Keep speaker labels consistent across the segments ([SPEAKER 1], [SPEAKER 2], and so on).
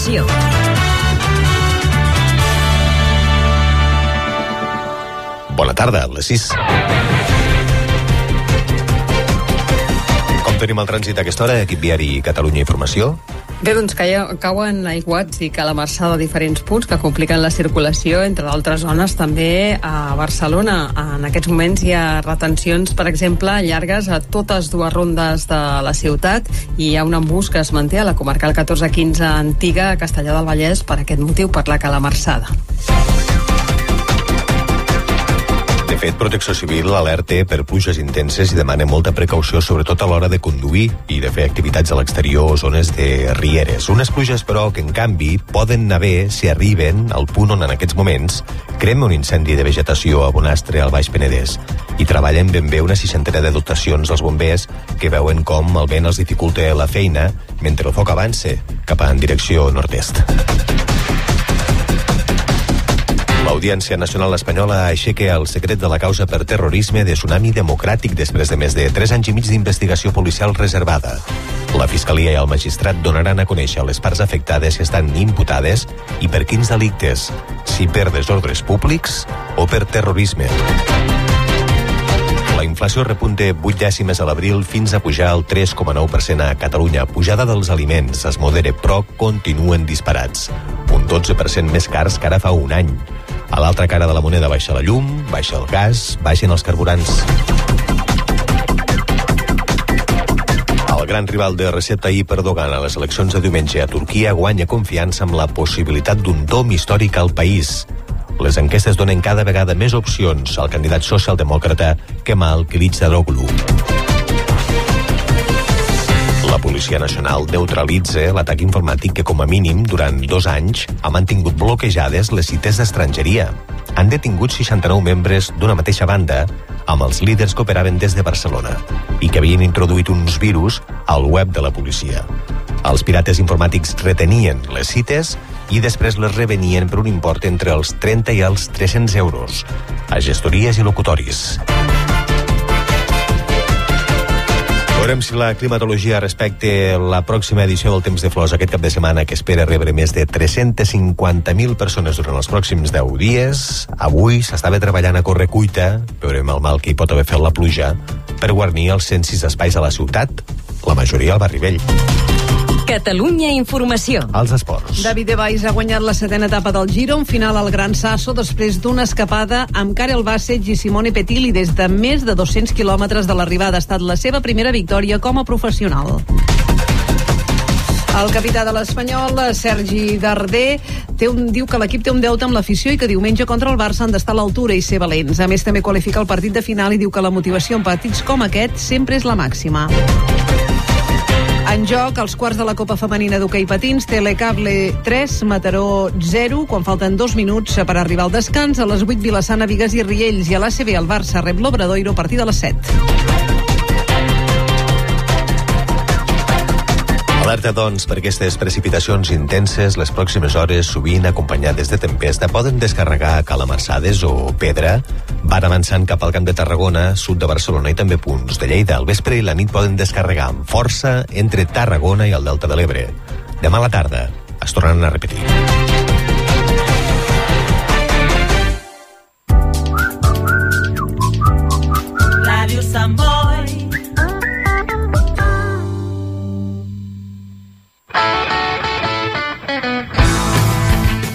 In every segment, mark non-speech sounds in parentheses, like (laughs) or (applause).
[SPEAKER 1] Informació.
[SPEAKER 2] Bona tarda, a les 6. Com tenim el trànsit a aquesta hora, equip viari Catalunya Informació?
[SPEAKER 3] Bé, doncs caia, cauen aiguats i calamarsada a diferents punts que compliquen la circulació, entre d'altres zones també a Barcelona. En aquests moments hi ha retencions, per exemple, llargues a totes dues rondes de la ciutat i hi ha un embús que es manté a la comarcal 1415 antiga a Castellà del Vallès per aquest motiu, per la calamarsada.
[SPEAKER 2] Fet, Protecció Civil alerta per pluges intenses i demana molta precaució, sobretot a l'hora de conduir i de fer activitats a l'exterior o zones de rieres. Unes pluges, però, que en canvi poden anar bé si arriben al punt on en aquests moments crema un incendi de vegetació a Bonastre, al Baix Penedès. I treballen ben bé una seixantena de dotacions als bombers que veuen com el vent els dificulta la feina mentre el foc avança cap en direcció nord-est. L'Audiència Nacional Espanyola aixeca el secret de la causa per terrorisme de Tsunami Democràtic després de més de 3 anys i mig d'investigació policial reservada. La Fiscalia i el magistrat donaran a conèixer les parts afectades que estan imputades i per quins delictes, si per desordres públics o per terrorisme. La inflació repunta 8 dècimes a l'abril fins a pujar al 3,9% a Catalunya. Pujada dels aliments es modera, però continuen disparats. Un 12% més cars que ara fa un any. A l'altra cara de la moneda baixa la llum, baixa el gas, baixen els carburants. El gran rival de Recep Tayyip Erdogan a les eleccions de diumenge a Turquia guanya confiança amb la possibilitat d'un dom històric al país. Les enquestes donen cada vegada més opcions al candidat socialdemòcrata Kemal Kılıçdaroğlu. Policia Nacional neutralitza l'atac informàtic que, com a mínim, durant dos anys ha mantingut bloquejades les cites d'estrangeria. Han detingut 69 membres d'una mateixa banda amb els líders que operaven des de Barcelona i que havien introduït uns virus al web de la policia. Els pirates informàtics retenien les cites i després les revenien per un import entre els 30 i els 300 euros a gestories i locutoris. Veurem si la climatologia respecte la pròxima edició del Temps de Flors aquest cap de setmana que espera rebre més de 350.000 persones durant els pròxims 10 dies. Avui s'estava treballant a correcuita, veurem el mal que hi pot haver fet la pluja, per guarnir els 106 espais a la ciutat, la majoria al barri vell.
[SPEAKER 1] Catalunya Informació.
[SPEAKER 2] Els esports.
[SPEAKER 3] David de Valls ha guanyat la setena etapa del Giro, un final al Gran Sasso després d'una escapada amb Karel Bassett i Simone Petilli des de més de 200 quilòmetres de l'arribada. Ha estat la seva primera victòria com a professional. El capità de l'Espanyol, Sergi Darder, té un, diu que l'equip té un deute amb l'afició i que diumenge contra el Barça han d'estar a l'altura i ser valents. A més, també qualifica el partit de final i diu que la motivació en partits com aquest sempre és la màxima. En joc, els quarts de la Copa Femenina d'hoquei patins, Telecable 3, Mataró 0, quan falten dos minuts per arribar al descans, a les 8 Vilassana, Vigues i Riells i a l'ACB el Barça rep l'Obradoiro a partir de les 7.
[SPEAKER 2] Alerta, doncs, per aquestes precipitacions intenses les pròximes hores, sovint acompanyades de tempesta, poden descarregar calamarsades o pedra. Van avançant cap al camp de Tarragona, sud de Barcelona i també punts de Lleida. Al vespre i la nit poden descarregar amb força entre Tarragona i el Delta de l'Ebre. Demà a la tarda es tornaran a repetir.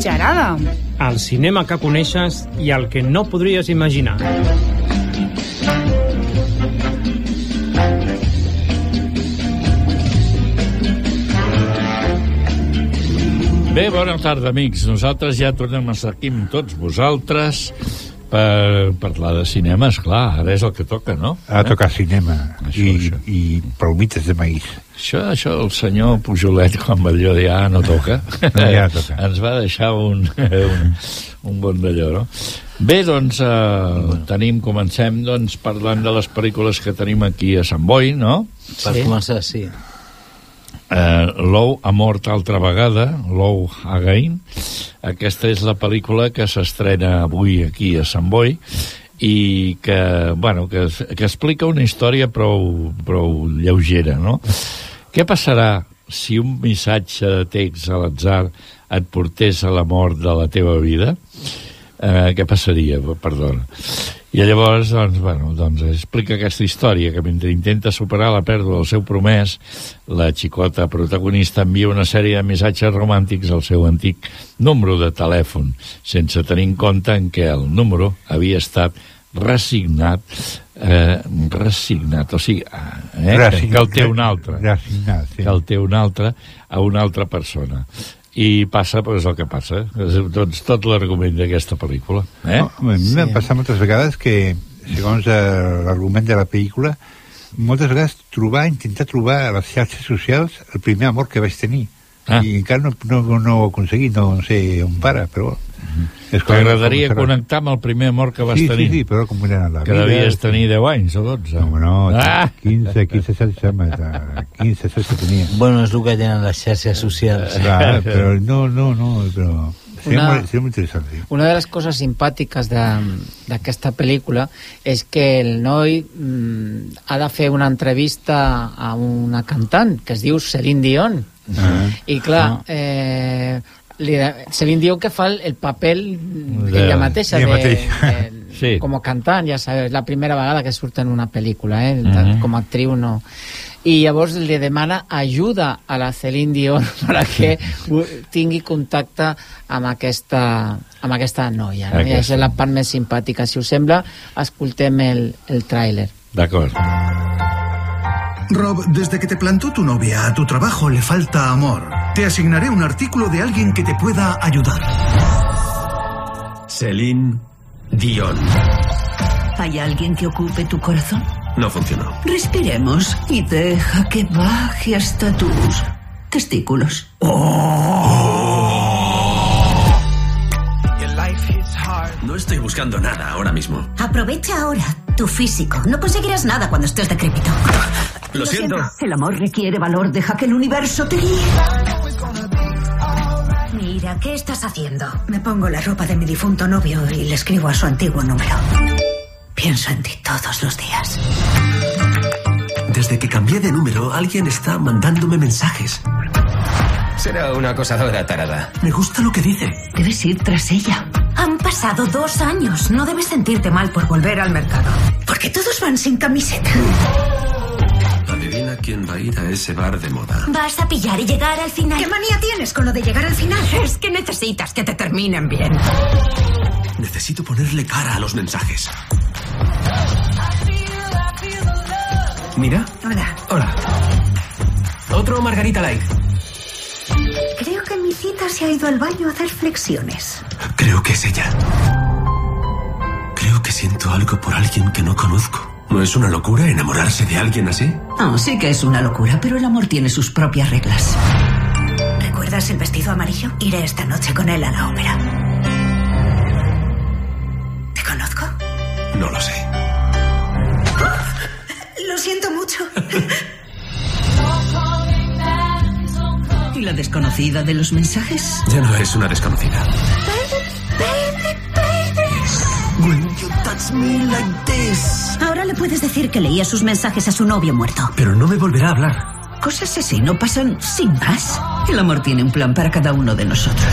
[SPEAKER 4] Gerada. El cinema que coneixes i el que no podries imaginar.
[SPEAKER 5] Bé, bona tarda, amics. Nosaltres ja tornem a estar aquí amb tots vosaltres per parlar de cinema, és clar, ara és el que toca, no?
[SPEAKER 6] Ha de tocar cinema
[SPEAKER 5] Això,
[SPEAKER 6] i,
[SPEAKER 5] això.
[SPEAKER 6] i palomites de maïs.
[SPEAKER 5] Això, això el senyor Pujolet, quan va dir ja no toca,
[SPEAKER 6] No, ja toca. (laughs)
[SPEAKER 5] ens va deixar un, un, un bon d'allò, no? Bé, doncs, eh, tenim, comencem doncs, parlant de les pel·lícules que tenim aquí a Sant Boi, no?
[SPEAKER 7] Per començar, sí.
[SPEAKER 5] eh, Lou ha mort altra vegada, Lou Again. Aquesta és la pel·lícula que s'estrena avui aquí a Sant Boi i que, bueno, que, que explica una història prou, prou lleugera, no? Què passarà si un missatge de text a l'atzar et portés a la mort de la teva vida? Eh, què passaria, perdona? I llavors, doncs, bueno, doncs explica aquesta història, que mentre intenta superar la pèrdua del seu promès, la xicota protagonista envia una sèrie de missatges romàntics al seu antic número de telèfon, sense tenir en compte en què el número havia estat resignat, eh, resignat, o sigui, eh, que, que el té un altre,
[SPEAKER 6] Resignat, sí.
[SPEAKER 5] que el té un altre a una altra persona. I passa, doncs, el que passa. És doncs, tot l'argument d'aquesta pel·lícula. Eh?
[SPEAKER 6] No, a mi m'ha passat moltes vegades que, segons eh, l'argument de la pel·lícula, moltes vegades trobar, intentar trobar a les xarxes socials el primer amor que vaig tenir.
[SPEAKER 5] Ah.
[SPEAKER 6] I encara no, no, no ho he aconseguit, no, no sé on para, però...
[SPEAKER 5] T'agradaria
[SPEAKER 6] serà.
[SPEAKER 5] connectar amb el primer amor que vas
[SPEAKER 6] sí,
[SPEAKER 5] tenir?
[SPEAKER 6] Sí, sí, però com era la
[SPEAKER 5] que
[SPEAKER 6] vida...
[SPEAKER 5] devies tenir 10 anys o 12.
[SPEAKER 6] No, no,
[SPEAKER 5] Ah!
[SPEAKER 6] 15, 15, 16, home, 15, 16 tenia.
[SPEAKER 7] Bueno, és el que tenen les xarxes socials.
[SPEAKER 6] Clar, però no, no, no, però... Seria,
[SPEAKER 8] Una-
[SPEAKER 6] molt, seria molt interessant, sí.
[SPEAKER 8] Una de les coses simpàtiques de- d'aquesta pel·lícula és que el noi mm, ha de fer una entrevista a una cantant que es diu Celine Dion.
[SPEAKER 6] Ah.
[SPEAKER 8] I clar, eh, li, de- Celine Dion que fa el, el paper
[SPEAKER 5] De-
[SPEAKER 8] ella mateixa, de,
[SPEAKER 6] mateixa.
[SPEAKER 8] de, (laughs)
[SPEAKER 5] Sí.
[SPEAKER 8] com a cantant, ja sabes, la primera vegada que surt en una pel·lícula, eh?
[SPEAKER 5] Mhm.
[SPEAKER 8] com a actriu no. I llavors li demana ajuda a la Celine Dion (laughs) perquè tingui contacte amb aquesta, amb aquesta noia. No? I
[SPEAKER 5] Aquesta.
[SPEAKER 8] això és la part més simpàtica. Si us sembla, escoltem el, el tràiler.
[SPEAKER 5] D'acord.
[SPEAKER 9] Rob, desde que te plantó tu novia a tu trabajo le falta amor. Te asignaré un artículo de alguien que te pueda ayudar.
[SPEAKER 10] Celine Dion.
[SPEAKER 11] ¿Hay alguien que ocupe tu corazón?
[SPEAKER 10] No funcionó.
[SPEAKER 11] Respiremos y deja que baje hasta tus testículos.
[SPEAKER 10] No estoy buscando nada ahora mismo.
[SPEAKER 12] Aprovecha ahora tu físico. No conseguirás nada cuando estés decrépito.
[SPEAKER 10] Lo siento.
[SPEAKER 11] El amor requiere valor. Deja que el universo te guíe.
[SPEAKER 12] Mira, ¿qué estás haciendo? Me pongo la ropa de mi difunto novio y le escribo a su antiguo número. Pienso en ti todos los días.
[SPEAKER 10] Desde que cambié de número, alguien está mandándome mensajes.
[SPEAKER 13] Será una acosadora tarada.
[SPEAKER 10] Me gusta lo que dice.
[SPEAKER 11] Debes ir tras ella.
[SPEAKER 12] Han pasado dos años. No debes sentirte mal por volver al mercado. Porque todos van sin camiseta.
[SPEAKER 10] Quién va a ir a ese bar de moda.
[SPEAKER 12] Vas a pillar y llegar al final. ¿Qué manía tienes con lo de llegar al final? Es que necesitas que te terminen bien.
[SPEAKER 10] Necesito ponerle cara a los mensajes. Mira.
[SPEAKER 12] Hola.
[SPEAKER 10] Hola. Otro Margarita Light.
[SPEAKER 12] Creo que mi cita se ha ido al baño a hacer flexiones.
[SPEAKER 10] Creo que es ella. Creo que siento algo por alguien que no conozco. ¿No es una locura enamorarse de alguien así?
[SPEAKER 11] Oh, sí que es una locura, pero el amor tiene sus propias reglas.
[SPEAKER 12] ¿Recuerdas el vestido amarillo? Iré esta noche con él a la ópera. ¿Te conozco?
[SPEAKER 10] No lo sé. (laughs)
[SPEAKER 12] Lo siento mucho. (laughs)
[SPEAKER 11] ¿Y la desconocida de los mensajes?
[SPEAKER 10] Ya no es una desconocida.
[SPEAKER 12] Ahora le puedes decir que leía sus mensajes a su novio muerto.
[SPEAKER 10] Pero no me volverá a hablar.
[SPEAKER 11] Cosas así no pasan sin más. El amor tiene un plan para cada uno de nosotros.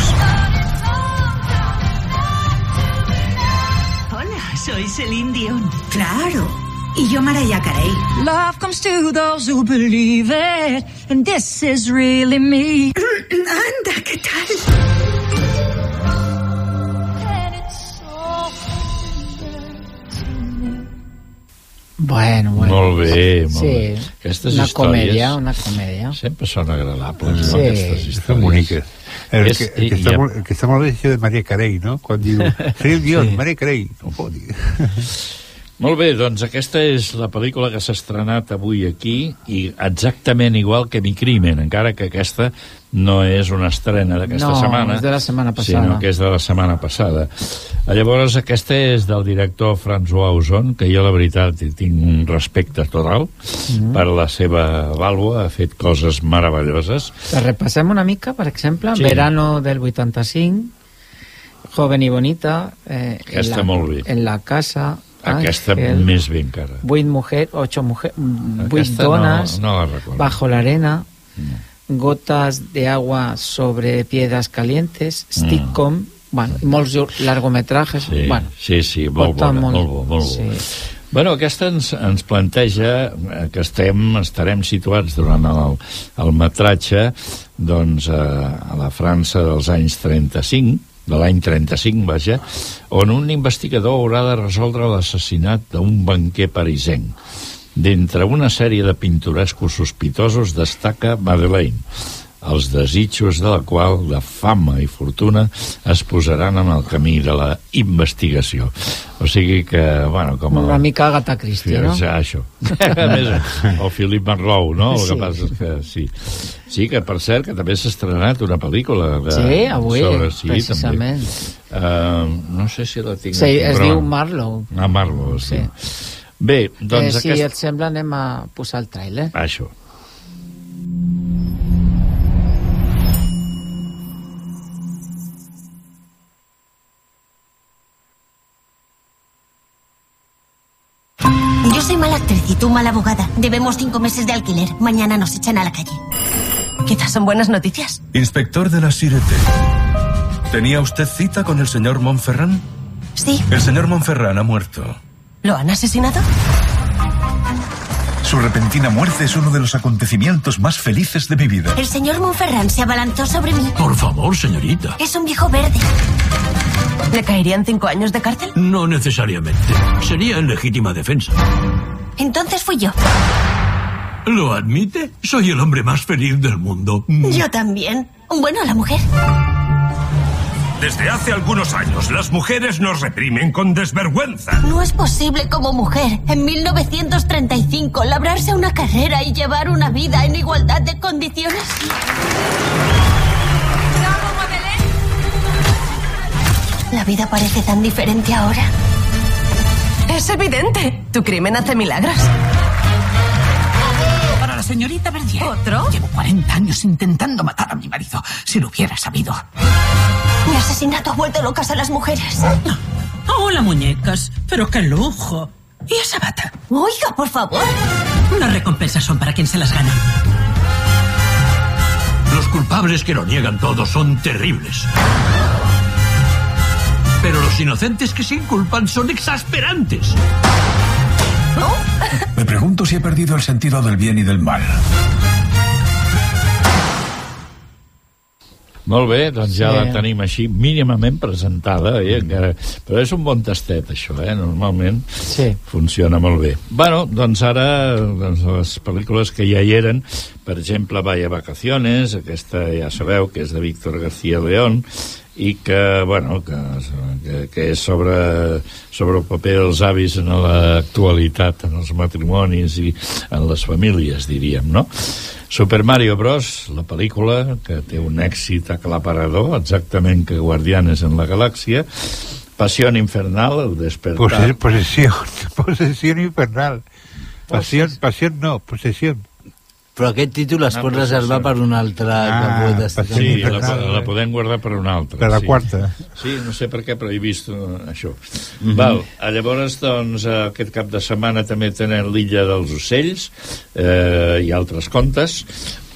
[SPEAKER 11] Hola, soy Celine Dion.
[SPEAKER 12] Claro. Y yo Mariah Carey.
[SPEAKER 14] Love comes to those who believe it, and this is really me.
[SPEAKER 12] Anda, ¿qué tal?
[SPEAKER 8] Bueno, bueno.
[SPEAKER 5] Molt bé, molt
[SPEAKER 8] Sí,
[SPEAKER 5] bé. Aquestes
[SPEAKER 8] una
[SPEAKER 5] històries
[SPEAKER 8] comèdia, una comèdia.
[SPEAKER 5] Sempre són agradables,
[SPEAKER 8] Sí.
[SPEAKER 5] no? Aquestes
[SPEAKER 6] Són
[SPEAKER 5] històries.
[SPEAKER 6] boniques. El,
[SPEAKER 5] És-
[SPEAKER 6] que, el,
[SPEAKER 5] i-
[SPEAKER 6] que està
[SPEAKER 5] i-
[SPEAKER 6] molt, el que està molt bé és això de Maria Carey, no? Quan diu, guió,
[SPEAKER 5] Sí.
[SPEAKER 6] sí. Maria Carey. No pot dir. (laughs)
[SPEAKER 5] Molt bé, doncs aquesta és la pel·lícula que s'ha estrenat avui aquí i exactament igual que Mi Crimen, encara que aquesta no és una estrena d'aquesta
[SPEAKER 8] No,
[SPEAKER 5] setmana.
[SPEAKER 8] és de la setmana passada.
[SPEAKER 5] Sinó que és de la setmana passada. Llavors, aquesta és del director François Ozon, que jo, la veritat, tinc un respecte total
[SPEAKER 8] Mhm.
[SPEAKER 5] per la seva vàlua, ha fet coses meravelloses.
[SPEAKER 8] Te repassem una mica, per exemple,
[SPEAKER 5] Sí.
[SPEAKER 8] Verano del 85, Joven y Bonita, eh, en, la,
[SPEAKER 5] molt bé.
[SPEAKER 8] en la casa,
[SPEAKER 5] Aquesta
[SPEAKER 8] Ángel,
[SPEAKER 5] més bé encara.
[SPEAKER 8] Vuit mujer, ocho mujer, vuit
[SPEAKER 5] Aquesta
[SPEAKER 8] dones,
[SPEAKER 5] no, no la recordo.
[SPEAKER 8] Bajo la arena, Gotas de agua sobre piedras calientes, Stickcom, bueno, i molts largometrajes,
[SPEAKER 5] Sí,
[SPEAKER 8] bueno,
[SPEAKER 5] sí, sí, molt bona,
[SPEAKER 8] molt-
[SPEAKER 5] molt bo, molt bo.
[SPEAKER 8] sí.
[SPEAKER 5] Bueno, aquesta ens, ens planteja eh, que estem, estarem situats durant el, el metratge doncs, a, a la França dels anys 35, de l'any 35, vaja, on un investigador haurà de resoldre l'assassinat d'un banquer parisenc. D'entre una sèrie de pintorescos sospitosos destaca Madeleine, els desitjos de la qual la fama i fortuna es posaran en el camí de la investigació. O sigui que, bueno, com a...
[SPEAKER 8] una mica Agatha Christie, no?
[SPEAKER 5] Ja, això. (laughs) A més, o Philip Marlowe, no? El
[SPEAKER 8] Sí.
[SPEAKER 5] que passa és que sí. Sí, que per cert, que també s'ha estrenat una pel·lícula. De,
[SPEAKER 8] Sí, avui,
[SPEAKER 5] sí,
[SPEAKER 8] precisament.
[SPEAKER 5] També. Uh, no sé si la tinc
[SPEAKER 8] Sí,
[SPEAKER 5] aquí,
[SPEAKER 8] es
[SPEAKER 5] però
[SPEAKER 8] diu. Marlowe.
[SPEAKER 5] Ah, Marlowe, sí. Bé, doncs
[SPEAKER 8] eh, si
[SPEAKER 5] aquest...
[SPEAKER 8] et sembla anem a posar el tràiler.
[SPEAKER 5] Això.
[SPEAKER 15] Yo mala abogada. Debemos cinco meses de alquiler. Mañana nos echan a la calle. Quizás son buenas noticias.
[SPEAKER 16] Inspector de la Sirete. ¿Tenía usted cita con el señor Monferrán?
[SPEAKER 15] Sí.
[SPEAKER 16] El señor Monferrán ha muerto.
[SPEAKER 15] ¿Lo han asesinado?
[SPEAKER 9] Su repentina muerte es uno de los acontecimientos más felices de mi vida.
[SPEAKER 15] El señor Monferrán se abalanzó sobre mí.
[SPEAKER 10] Por favor, señorita.
[SPEAKER 15] Es un viejo verde. ¿Le caerían cinco años de cárcel?
[SPEAKER 10] No necesariamente. Sería en legítima defensa.
[SPEAKER 15] Entonces fui yo.
[SPEAKER 10] ¿Lo admite? Soy el hombre más feliz del mundo.
[SPEAKER 15] Yo también. Bueno, la mujer.
[SPEAKER 17] Desde hace algunos años, las mujeres nos reprimen con desvergüenza.
[SPEAKER 15] No es posible como mujer, en 1935, labrarse una carrera y llevar una vida en igualdad de condiciones. La vida parece tan diferente ahora.
[SPEAKER 18] Es evidente. Tu crimen hace milagros.
[SPEAKER 19] Para la señorita Verdier.
[SPEAKER 18] ¿Otro?
[SPEAKER 19] Llevo 40 años intentando matar a mi marido. Si lo hubiera sabido.
[SPEAKER 15] Mi asesinato ha vuelto locas a las mujeres.
[SPEAKER 19] Hola, muñecas. Pero qué lujo. ¿Y esa bata?
[SPEAKER 15] Oiga, por favor.
[SPEAKER 19] Las recompensas son para quien se las gana.
[SPEAKER 10] Los culpables que lo niegan todo son terribles. Pero los inocentes que se inculpan son exasperantes.
[SPEAKER 9] Me pregunto si he perdido el sentido del bien y del mal.
[SPEAKER 5] Molt bé, doncs ja
[SPEAKER 8] Sí.
[SPEAKER 5] la tenim així mínimament presentada, eh? encara... però és un bon tastet això, eh? normalment
[SPEAKER 8] sí.
[SPEAKER 5] funciona molt bé. Bueno, doncs ara doncs les pel·lícules que ja hi eren, per exemple Vaya Vacaciones, aquesta ja sabeu que és de Víctor García León, i que, bueno, que, que, que és sobre, sobre el paper dels avis en l'actualitat, en els matrimonis i en les famílies, diríem, no? Super Mario Bros., la pel·lícula, que té un èxit aclaparador, exactament que Guardianes en la Galàxia, Pasión Infernal, el despertar...
[SPEAKER 6] Posesión, posesión (laughs) infernal. Pasión, pasión no, posesión.
[SPEAKER 7] Però aquest títol es pot reservar per un altre
[SPEAKER 6] Ah,
[SPEAKER 7] que pot estar.
[SPEAKER 5] Sí, la, la podem guardar per una altra.
[SPEAKER 6] Per la
[SPEAKER 5] sí.
[SPEAKER 6] quarta.
[SPEAKER 5] Sí, no sé per què, però he vist uh, això.
[SPEAKER 7] Mhm.
[SPEAKER 5] Val, a llavors, doncs, eh, aquest cap de setmana també tenen l'Illa dels Ocells eh, i altres contes,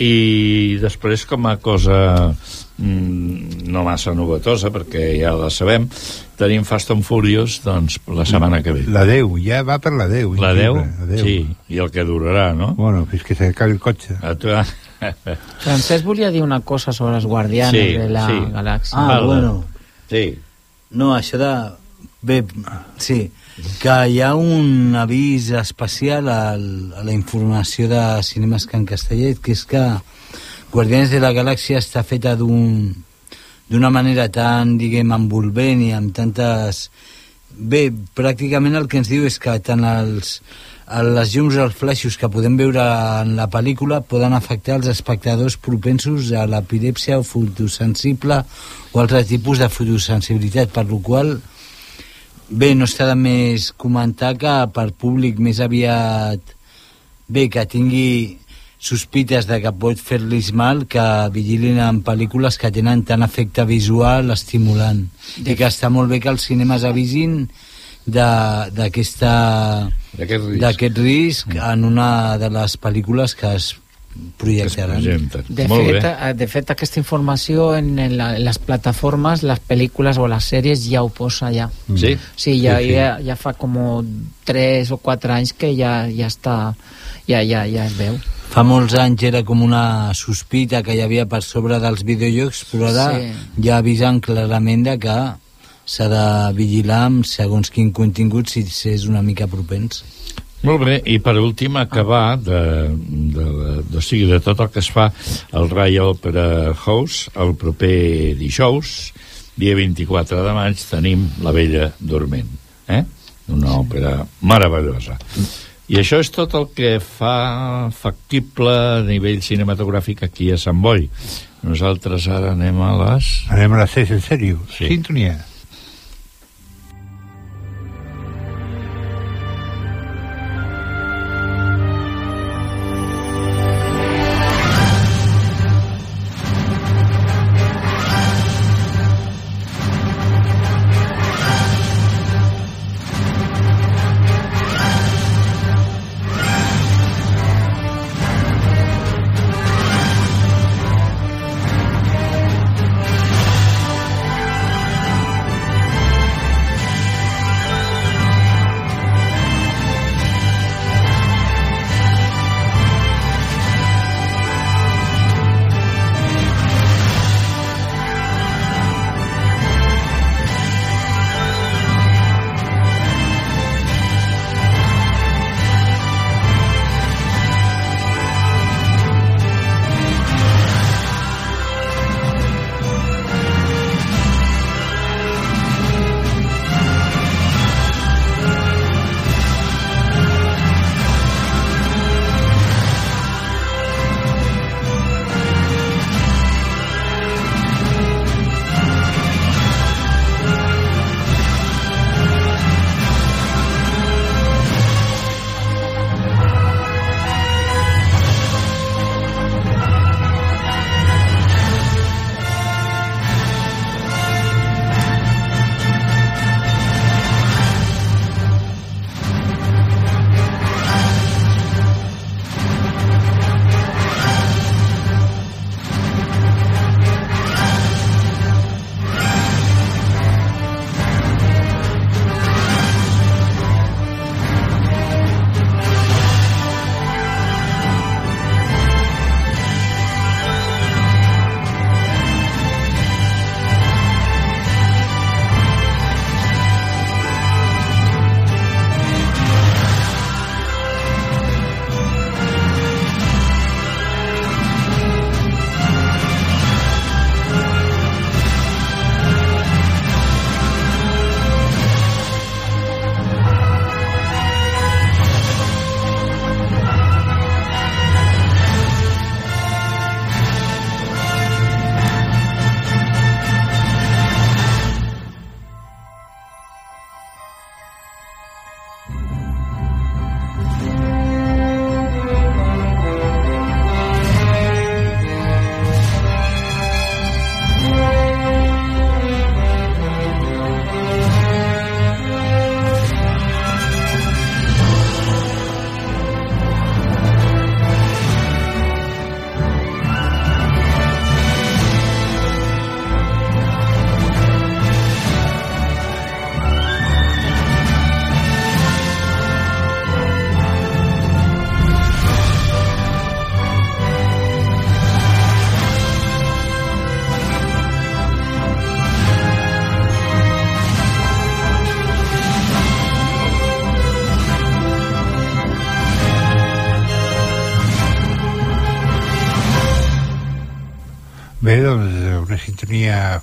[SPEAKER 5] i després, com a cosa mm, no massa novetosa, perquè ja la sabem, tenim Fast and Furious, doncs, la setmana que ve.
[SPEAKER 6] La 10, ja va per la 10.
[SPEAKER 5] La 10?
[SPEAKER 6] increïble, la 10.
[SPEAKER 5] Sí, i el que durarà, no?
[SPEAKER 6] Bueno, fins que s'acabi el cotxe.
[SPEAKER 5] A tu...
[SPEAKER 8] Francesc volia dir una cosa sobre els guardianes
[SPEAKER 7] Sí,
[SPEAKER 8] de la
[SPEAKER 7] sí.
[SPEAKER 8] galàxia.
[SPEAKER 7] Ah,
[SPEAKER 5] Parla.
[SPEAKER 7] bueno.
[SPEAKER 5] Sí.
[SPEAKER 7] No, això de... Bé, sí, que hi ha un avís especial al, a la informació de Cinemes Can Castellet, que és que Guardians de la Galàxia està feta d'un d'una manera tan, diguem, envolvent i amb tantes... Bé, pràcticament el que ens diu és que tant els, les llums els flaixos que podem veure en la pel·lícula poden afectar els espectadors propensos a l'epilèpsia o fotosensible o altres tipus de fotosensibilitat, per lo qual bé, no està de més comentar que per públic més aviat bé, que tingui sospites de que pot fer-los mal que vigilin en pel·lícules que tenen tant efecte visual estimulant. I que està molt bé que els cinemes avisin d'aquesta
[SPEAKER 5] d'aquest risc,
[SPEAKER 7] risc en una de les pel·lícules que es projectaran.
[SPEAKER 8] De fet, eh, de fet, aquesta informació en, en, la, en les plataformes, les pel·lícules o les sèries ja ho posa ja.
[SPEAKER 5] Sí?
[SPEAKER 8] Sí, ja,
[SPEAKER 5] Sí, sí.
[SPEAKER 8] ja, ja fa com 3 o 4 anys que ja, ja està ja, ja, ja es veu.
[SPEAKER 7] Fa molts anys era com una sospita que hi havia per sobre dels videojocs, però ara
[SPEAKER 8] Sí.
[SPEAKER 7] ja avisen clarament de que s'ha de vigilar amb segons quin contingut si s'és una mica propens.
[SPEAKER 5] Molt bé, i per últim acabar de, de, de, de, o sigui, de tot el que es fa al Royal Opera House el proper dijous, dia 24 de maig, tenim La Vella Dorment, eh? una òpera meravellosa. I això és tot el que fa factible a nivell cinematogràfic aquí a Sant Boi. Nosaltres ara anem a les...
[SPEAKER 6] Anem a les 6 en sèrio.
[SPEAKER 5] Sí.
[SPEAKER 6] Sintonia.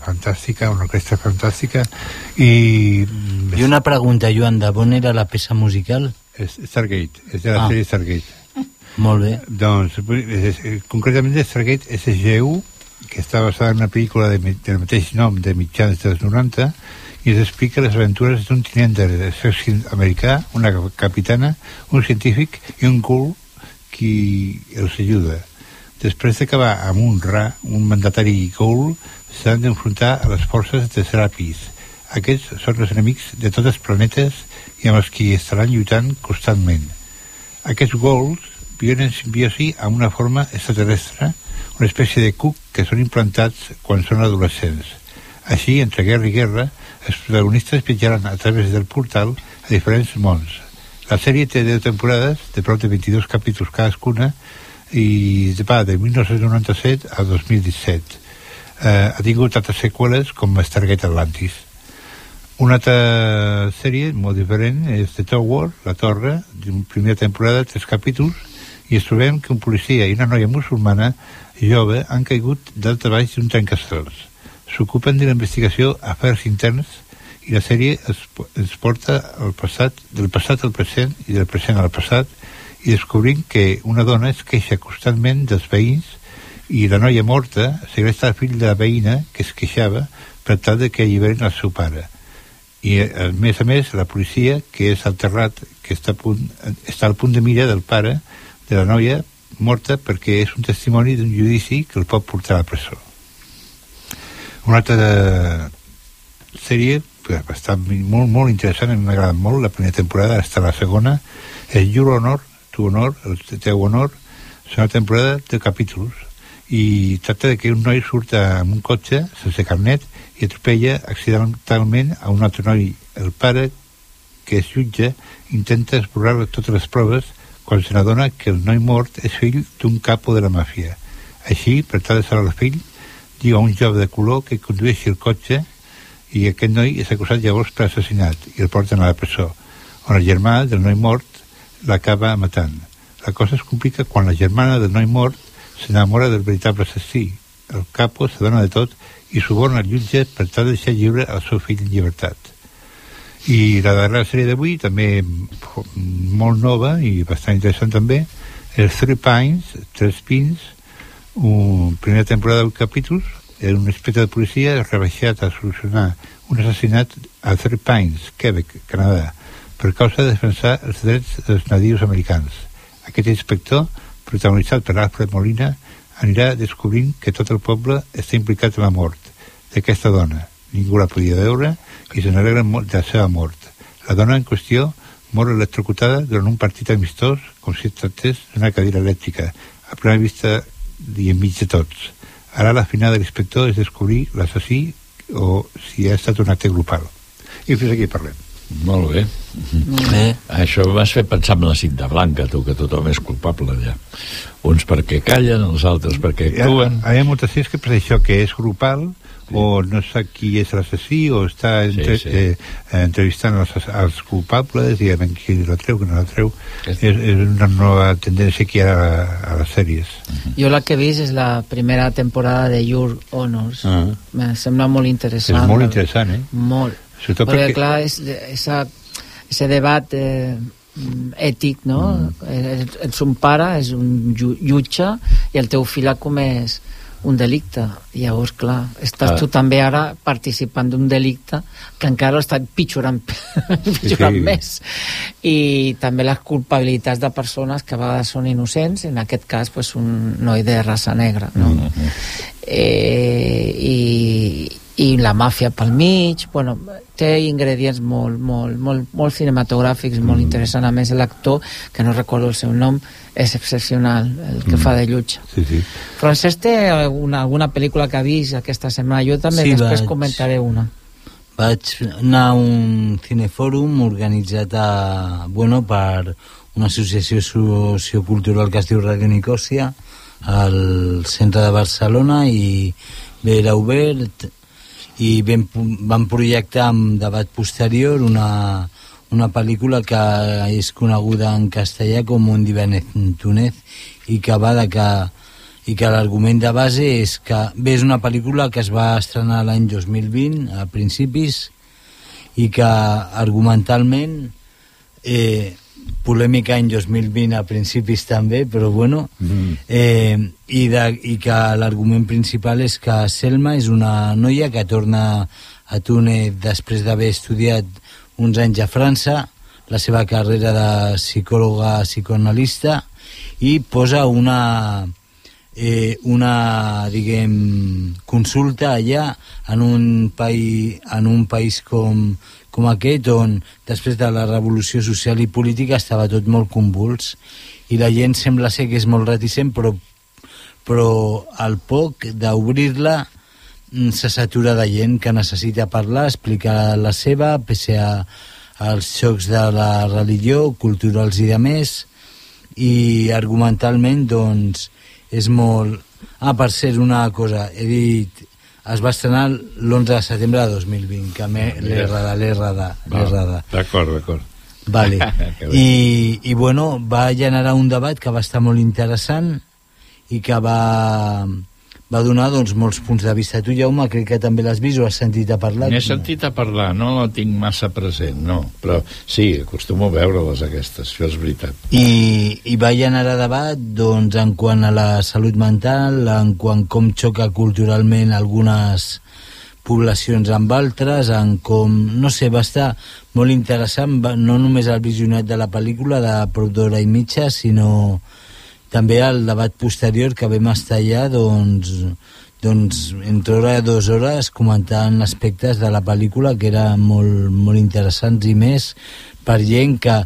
[SPEAKER 6] Fantàstica, una orquestra fantàstica, i...
[SPEAKER 7] I una pregunta, Joan, de on era la peça musical?
[SPEAKER 6] És Stargate, és de la
[SPEAKER 7] Ah.
[SPEAKER 6] sèrie Stargate.
[SPEAKER 7] Molt bé.
[SPEAKER 6] Doncs, és, és, concretament de Stargate SGU, que està basada en una pel·lícula de, del mateix nom de mitjans dels 90, i ens explica les aventures d'un tinent de l'exèrcit americà, una capitana, un científic i un ghoul qui els ajuda. Després d'acabar amb un Ra, un mandatari ghoul, s'han d'enfrontar a les forces de Serapis. Aquests són els enemics de tots els planetes i amb els qui estaran lluitant constantment. Aquests ghouls viuen en simbiosi amb una forma extraterrestre, una espècie de cuc que són implantats quan són adolescents. Així, entre guerra i guerra, els protagonistes viatjaran a través del portal a diferents mons. La sèrie té 10 temporades, de prop de 22 capítols cadascuna, i va de 1997 a 2017. Eh, ha tingut altres seqüeles com Stargate Atlantis. Una altra sèrie molt diferent és The Tower, La Torre, d'una primera temporada, tres capítols, i ens trobem que un policia i una noia musulmana jove han caigut a baix d'un trencacels. S'ocupen de la investigació afers interns i la sèrie es, ens porta al passat, del passat al present i del present al passat i descobrim que una dona es queixa constantment dels veïns i la noia morta segresta el fill de la veïna que es queixava per tal de que alliberen el seu pare. I a més a més la policia que és alterrat que està, a punt, està al punt de mira del pare de la noia morta perquè és un testimoni d'un judici que el pot portar a la presó. Una altra sèrie que està molt, molt interessant, m'ha agradat molt la primera temporada, està la segona és Your Honor, Tu Honor el teu honor, és una temporada de capítols i tracta de que un noi surt amb un cotxe sense carnet i atropella accidentalment a un altre noi. El pare que és jutge intenta esborrar totes les proves quan se n'adona que el noi mort és fill d'un capo de la màfia. Així, per tal de salvar el fill diu a un jove de color que condueixi el cotxe i aquest noi és acusat llavors per assassinat i el porten a la presó on el germà del noi mort l'acaba matant. La cosa es complica quan la germana del noi mort s'enamora del veritable assassí el capo s'adona de tot i suborna el jutge per tal de deixar lliure el seu fill en llibertat i la darrera sèrie d'avui també molt nova i bastant interessant també és Three Pines, Tres Pins una primera temporada de capítols era un inspector de policia rebaixat a solucionar un assassinat a Three Pines, Quebec, Canadà per causa de defensar els drets dels nadius americans. Aquest inspector, protagonitzat per Alfred Molina, anirà descobrint que tot el poble està implicat en la mort d'aquesta dona. Ningú la podia veure i se n'alegra molt de la seva mort. La dona en qüestió mor electrocutada durant un partit amistós com si es tractés d'una cadira elèctrica, a plena vista i enmig de tots. Ara la final de l'inspector és descobrir l'assassí o si ha estat un acte grupal. I fins aquí parlem.
[SPEAKER 5] Molt bé.
[SPEAKER 7] bé.
[SPEAKER 5] Això m'has fet pensar en la cinta blanca, tu, que tothom és culpable, ja. Uns perquè callen, els altres perquè
[SPEAKER 6] Hi ha,
[SPEAKER 5] actuen.
[SPEAKER 6] hi ha moltes sèries que per això que és grupal sí. o no sap qui és l'assassí o està entre,
[SPEAKER 5] Sí,
[SPEAKER 6] sí. Eh, entrevistant els, els culpables i a veure qui la treu, qui no la treu és, és una nova tendència que hi ha a, a les sèries
[SPEAKER 8] Jo la que he vist és la primera temporada de Your Honors.
[SPEAKER 6] Ah.
[SPEAKER 8] Me sembla molt interessant.
[SPEAKER 6] és molt interessant eh?
[SPEAKER 8] Molt.
[SPEAKER 6] Sobretot
[SPEAKER 8] Perquè,
[SPEAKER 6] perquè-
[SPEAKER 8] clar, és, esa, ese debat eh, ètic, no? Mm. Ets un pare, és un ju- jutge, i el teu fill ha comès un delicte. Llavors, clar, estàs
[SPEAKER 5] Ah.
[SPEAKER 8] tu també ara participant d'un delicte que encara està pitjorant, (laughs) pitjorant
[SPEAKER 5] Sí.
[SPEAKER 8] més. I també les culpabilitats de persones que a vegades són innocents, en aquest cas pues, un noi de raça negra, no?
[SPEAKER 5] Mm -hmm.
[SPEAKER 8] eh, i, i la màfia pel mig bueno, té ingredients molt, molt, molt, molt cinematogràfics molt interessant, a més l'actor que no recordo el seu nom, és excepcional el que
[SPEAKER 6] Mm.
[SPEAKER 8] fa de Llucha
[SPEAKER 6] sí, sí.
[SPEAKER 8] Francesc té alguna, alguna pel·lícula que ha vist aquesta setmana. Jo també
[SPEAKER 7] Sí,
[SPEAKER 8] després
[SPEAKER 7] vaig-
[SPEAKER 8] comentaré una.
[SPEAKER 7] Vaig anar a un cinefòrum organitzat a, bueno, per una associació sociocultural que es diu Radio Nicòsia al centre de Barcelona i bé, era obert i vam, van projectar en debat posterior una, una pel·lícula que és coneguda en castellà com Un divendres Túnez i que va de que i que l'argument de base és que bé, és una pel·lícula que es va estrenar l'any 2020 a principis i que argumentalment eh, polèmica any 2020 a principis també, però bueno
[SPEAKER 5] Mm.
[SPEAKER 7] eh, i, de, i que l'argument principal és que Selma és una noia que torna a Túnez després d'haver estudiat uns anys a França la seva carrera de psicòloga psicoanalista i posa una eh, una diguem consulta allà en un país, en un país com, com aquest on després de la revolució social i política estava tot molt convuls i la gent sembla ser que és molt reticent però, però al poc d'obrir-la mm, se satura de gent que necessita parlar, explicar la seva, pese a, als xocs de la religió, culturals i de més, i argumentalment, doncs, és molt... Ah, per ser una cosa, he dit... Es va estrenar l'11 de setembre de 2020, que m'he l'he errada, l'he errada, l'he errada.
[SPEAKER 5] D'acord, d'acord.
[SPEAKER 7] Vale. (laughs) I, I, bueno, va generar un debat que va estar molt interessant i que va, va donar doncs, molts punts de vista. Tu, Jaume, crec que també l'has vist o has sentit a parlar?
[SPEAKER 5] N'he sentit a parlar, no la tinc massa present, no. Però sí, acostumo a veure-les aquestes, això és veritat.
[SPEAKER 7] I, i va generar debat doncs, en quant a la salut mental, en quant com xoca culturalment algunes poblacions amb altres, en com, no sé, va estar molt interessant, no només el visionat de la pel·lícula de prop d'hora i mitja, sinó també el debat posterior que vam estar allà, doncs, doncs entre hora i dues hores comentant aspectes de la pel·lícula que eren molt, molt interessants i més per gent que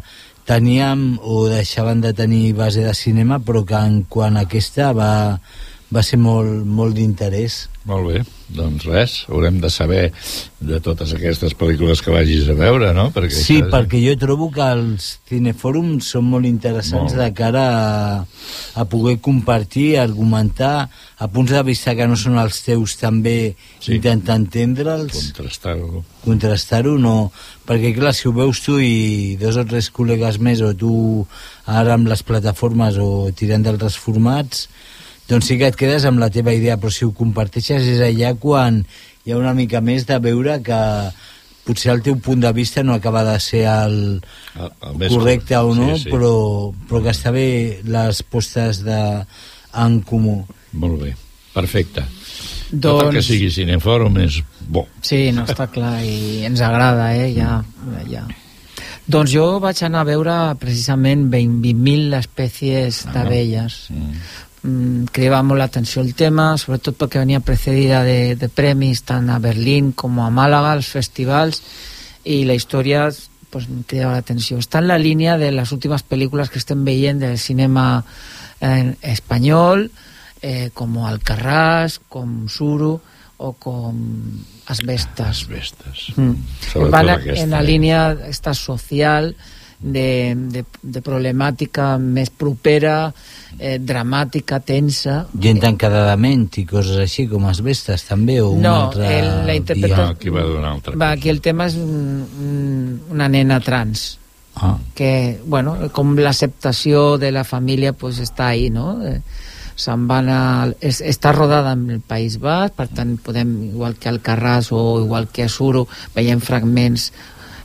[SPEAKER 7] teníem o deixaven de tenir base de cinema però que en quant a aquesta va, va ser molt, molt d'interès.
[SPEAKER 5] Molt bé, doncs res, haurem de saber de totes aquestes pel·lícules que vagis a veure, no? Perquè
[SPEAKER 7] Sí,
[SPEAKER 5] això
[SPEAKER 7] perquè jo trobo que els cinefòrums són molt interessants
[SPEAKER 5] Molt.
[SPEAKER 7] de cara a, a poder compartir, argumentar, a punts de vista que no són els teus també
[SPEAKER 5] Sí.
[SPEAKER 7] intentar entendre'ls.
[SPEAKER 5] Contrastar-ho.
[SPEAKER 7] Contrastar-ho, no. Perquè, clar, si ho veus tu i dos o tres col·legues més, o tu ara amb les plataformes o tirant d'altres formats, doncs sí que et quedes amb la teva idea, però si ho comparteixes és allà quan hi ha una mica més de veure que potser el teu punt de vista no acaba de ser el,
[SPEAKER 5] El, el
[SPEAKER 7] correcte o no,
[SPEAKER 5] sí, sí.
[SPEAKER 7] Però, però que està bé les postes de, en comú.
[SPEAKER 5] Molt bé, perfecte. Tot el
[SPEAKER 8] Doncs-
[SPEAKER 5] que sigui cinefòrum és bo.
[SPEAKER 8] Sí, no està clar i ens agrada, eh? Ja, ja. Doncs jo vaig anar a veure precisament 20.000 espècies d'abelles. Mm, cridava molt l'atenció el tema, sobretot perquè venia precedida de, de premis tant a Berlín com a Màlaga, als festivals, i la història pues, em cridava l'atenció. Està en la línia de les últimes pel·lícules que estem veient del cinema eh, espanyol, eh, com Alcarràs, com Suro o com Asbestas.
[SPEAKER 5] Asbestas.
[SPEAKER 8] Mm.
[SPEAKER 5] Sobretot aquesta,
[SPEAKER 8] en la
[SPEAKER 5] eh?
[SPEAKER 8] línia esta social de, de, de problemàtica més propera, eh, dramàtica, tensa.
[SPEAKER 7] Gent tancada de ment i coses així, com asbestes, també, o un
[SPEAKER 8] No,
[SPEAKER 7] altre...
[SPEAKER 8] el- la interpreta-.
[SPEAKER 5] No, aquí va donar altra
[SPEAKER 8] Va, aquí el tema és un, un, una nena trans.
[SPEAKER 7] Ah.
[SPEAKER 8] que, bueno, com l'acceptació de la família pues, està ahí, no? Eh, se'n van a... És, està rodada en el País Basc, per tant podem, igual que al Carràs o igual que a Suro, veiem fragments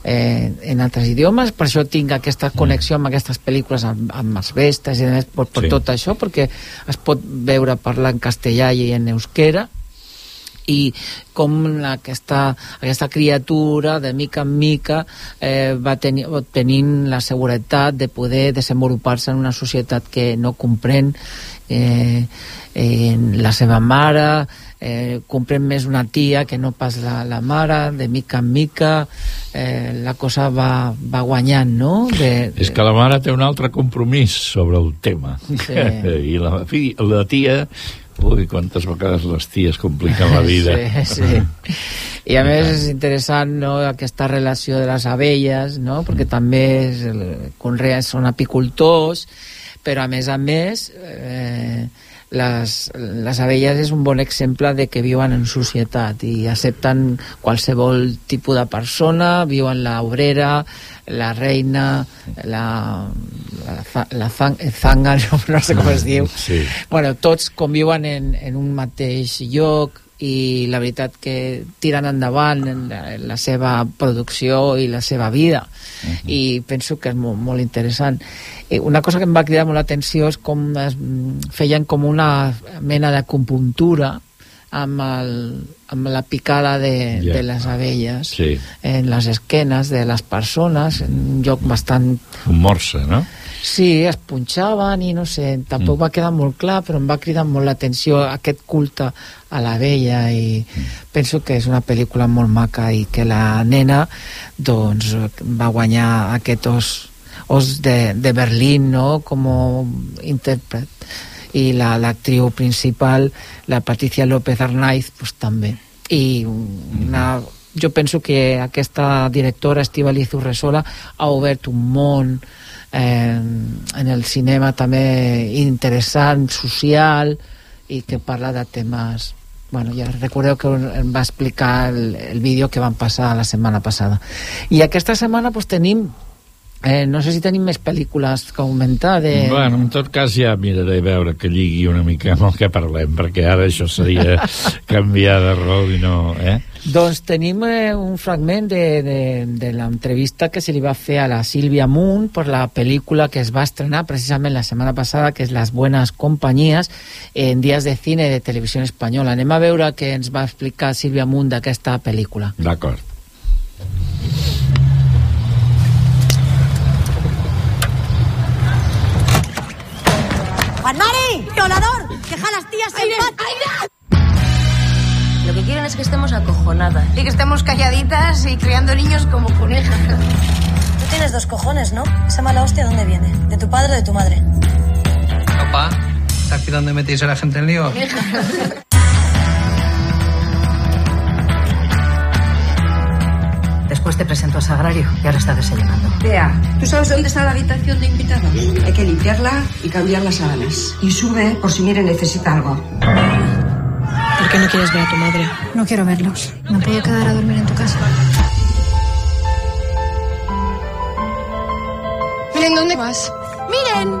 [SPEAKER 8] eh, en altres idiomes, per això tinc aquesta connexió amb aquestes pel·lícules amb, amb els vestes i demés, per, per
[SPEAKER 5] Sí.
[SPEAKER 8] sí. tot això, perquè es pot veure parlar en castellà i en euskera, i com aquesta, aquesta criatura de mica en mica eh, va tenir, tenint la seguretat de poder desenvolupar-se en una societat que no comprèn eh, eh, la seva mare eh, comprèn més una tia que no pas la, la mare de mica en mica eh, la cosa va, va guanyant no? De,
[SPEAKER 5] És que la mare té un altre compromís sobre el tema.
[SPEAKER 8] Sí. (laughs)
[SPEAKER 5] I la, fi, la tia... Ui, quantes vegades les ties compliquen la vida. (laughs)
[SPEAKER 8] Sí, sí. I a més és interessant no, aquesta relació de les abelles, no? perquè també és el, conreen, són apicultors, però a més a més eh, les, les abelles és un bon exemple de que viuen en societat i accepten qualsevol tipus de persona, viuen la obrera, la reina, la, la, la zang, zanga, (laughs) no sé com es diu.
[SPEAKER 5] Sí.
[SPEAKER 8] Bueno, tots conviuen en, en un mateix lloc i la veritat que tiren endavant en la, la seva producció i la seva vida uh -huh. i penso que és molt, molt interessant i una cosa que em va cridar molt l'atenció és com es, feien com una mena de compuntura amb, el, amb la picada de,
[SPEAKER 5] Ja.
[SPEAKER 8] de les abelles
[SPEAKER 5] Sí.
[SPEAKER 8] en les esquenes de les persones en un lloc bastant
[SPEAKER 5] Un morse, no?
[SPEAKER 8] Sí, es punxaven i no sé, tampoc
[SPEAKER 5] Mm.
[SPEAKER 8] va quedar molt clar, però em va cridar molt l'atenció aquest culte a la vella i
[SPEAKER 5] Mm.
[SPEAKER 8] penso que és una pel·lícula molt maca i que la nena doncs va guanyar aquest os, os de, de Berlín, no?, com a intèrpret i la- l'actriu principal, la Patricia López Arnaiz, pues, també. I una, jo penso que aquesta directora, Estivaliz Urresola, ha obert un món eh, en el cinema també interessant, social, i que parla de temes bueno, ja recordeu que em va explicar el, el vídeo que van passar la setmana passada. I aquesta setmana pues, tenim Eh, no sé si tenim més pel·lícules que comentar de...
[SPEAKER 5] Bueno, en tot cas ja miraré a veure que lligui una mica amb el que parlem, perquè ara això seria (laughs) canviar de rol i no... Eh?
[SPEAKER 8] Doncs tenim eh, un fragment de, de, de l'entrevista que se li va fer a la Sílvia Munt per la pel·lícula que es va estrenar precisament la setmana passada, que és Las Buenas Compañías, en dies de cine de televisió espanyola. Anem a veure què ens va explicar Sílvia Munt d'aquesta pel·lícula.
[SPEAKER 5] D'acord.
[SPEAKER 20] ¡Violador! ¡Deja las tías en paz!
[SPEAKER 21] Lo que quieren es que estemos acojonadas. Y que estemos calladitas y criando niños como conejas.
[SPEAKER 20] Tú tienes dos cojones, ¿no? ¿Esa mala hostia dónde viene? ¿De tu padre o de tu madre?
[SPEAKER 22] Papá, ¿sabes aquí dónde metéis a la gente en lío?
[SPEAKER 23] Después te presento a Sagrario y ahora está desayunando.
[SPEAKER 24] Vea, ¿tú sabes dónde está la habitación de invitados? Hay que limpiarla y cambiar las sábanas. Y sube por si Mire necesita algo.
[SPEAKER 25] ¿Por qué no quieres ver a tu madre?
[SPEAKER 26] No quiero verlos. ¿Me puedo quedar a dormir en tu casa?
[SPEAKER 25] Miren, ¿dónde vas? ¡Miren!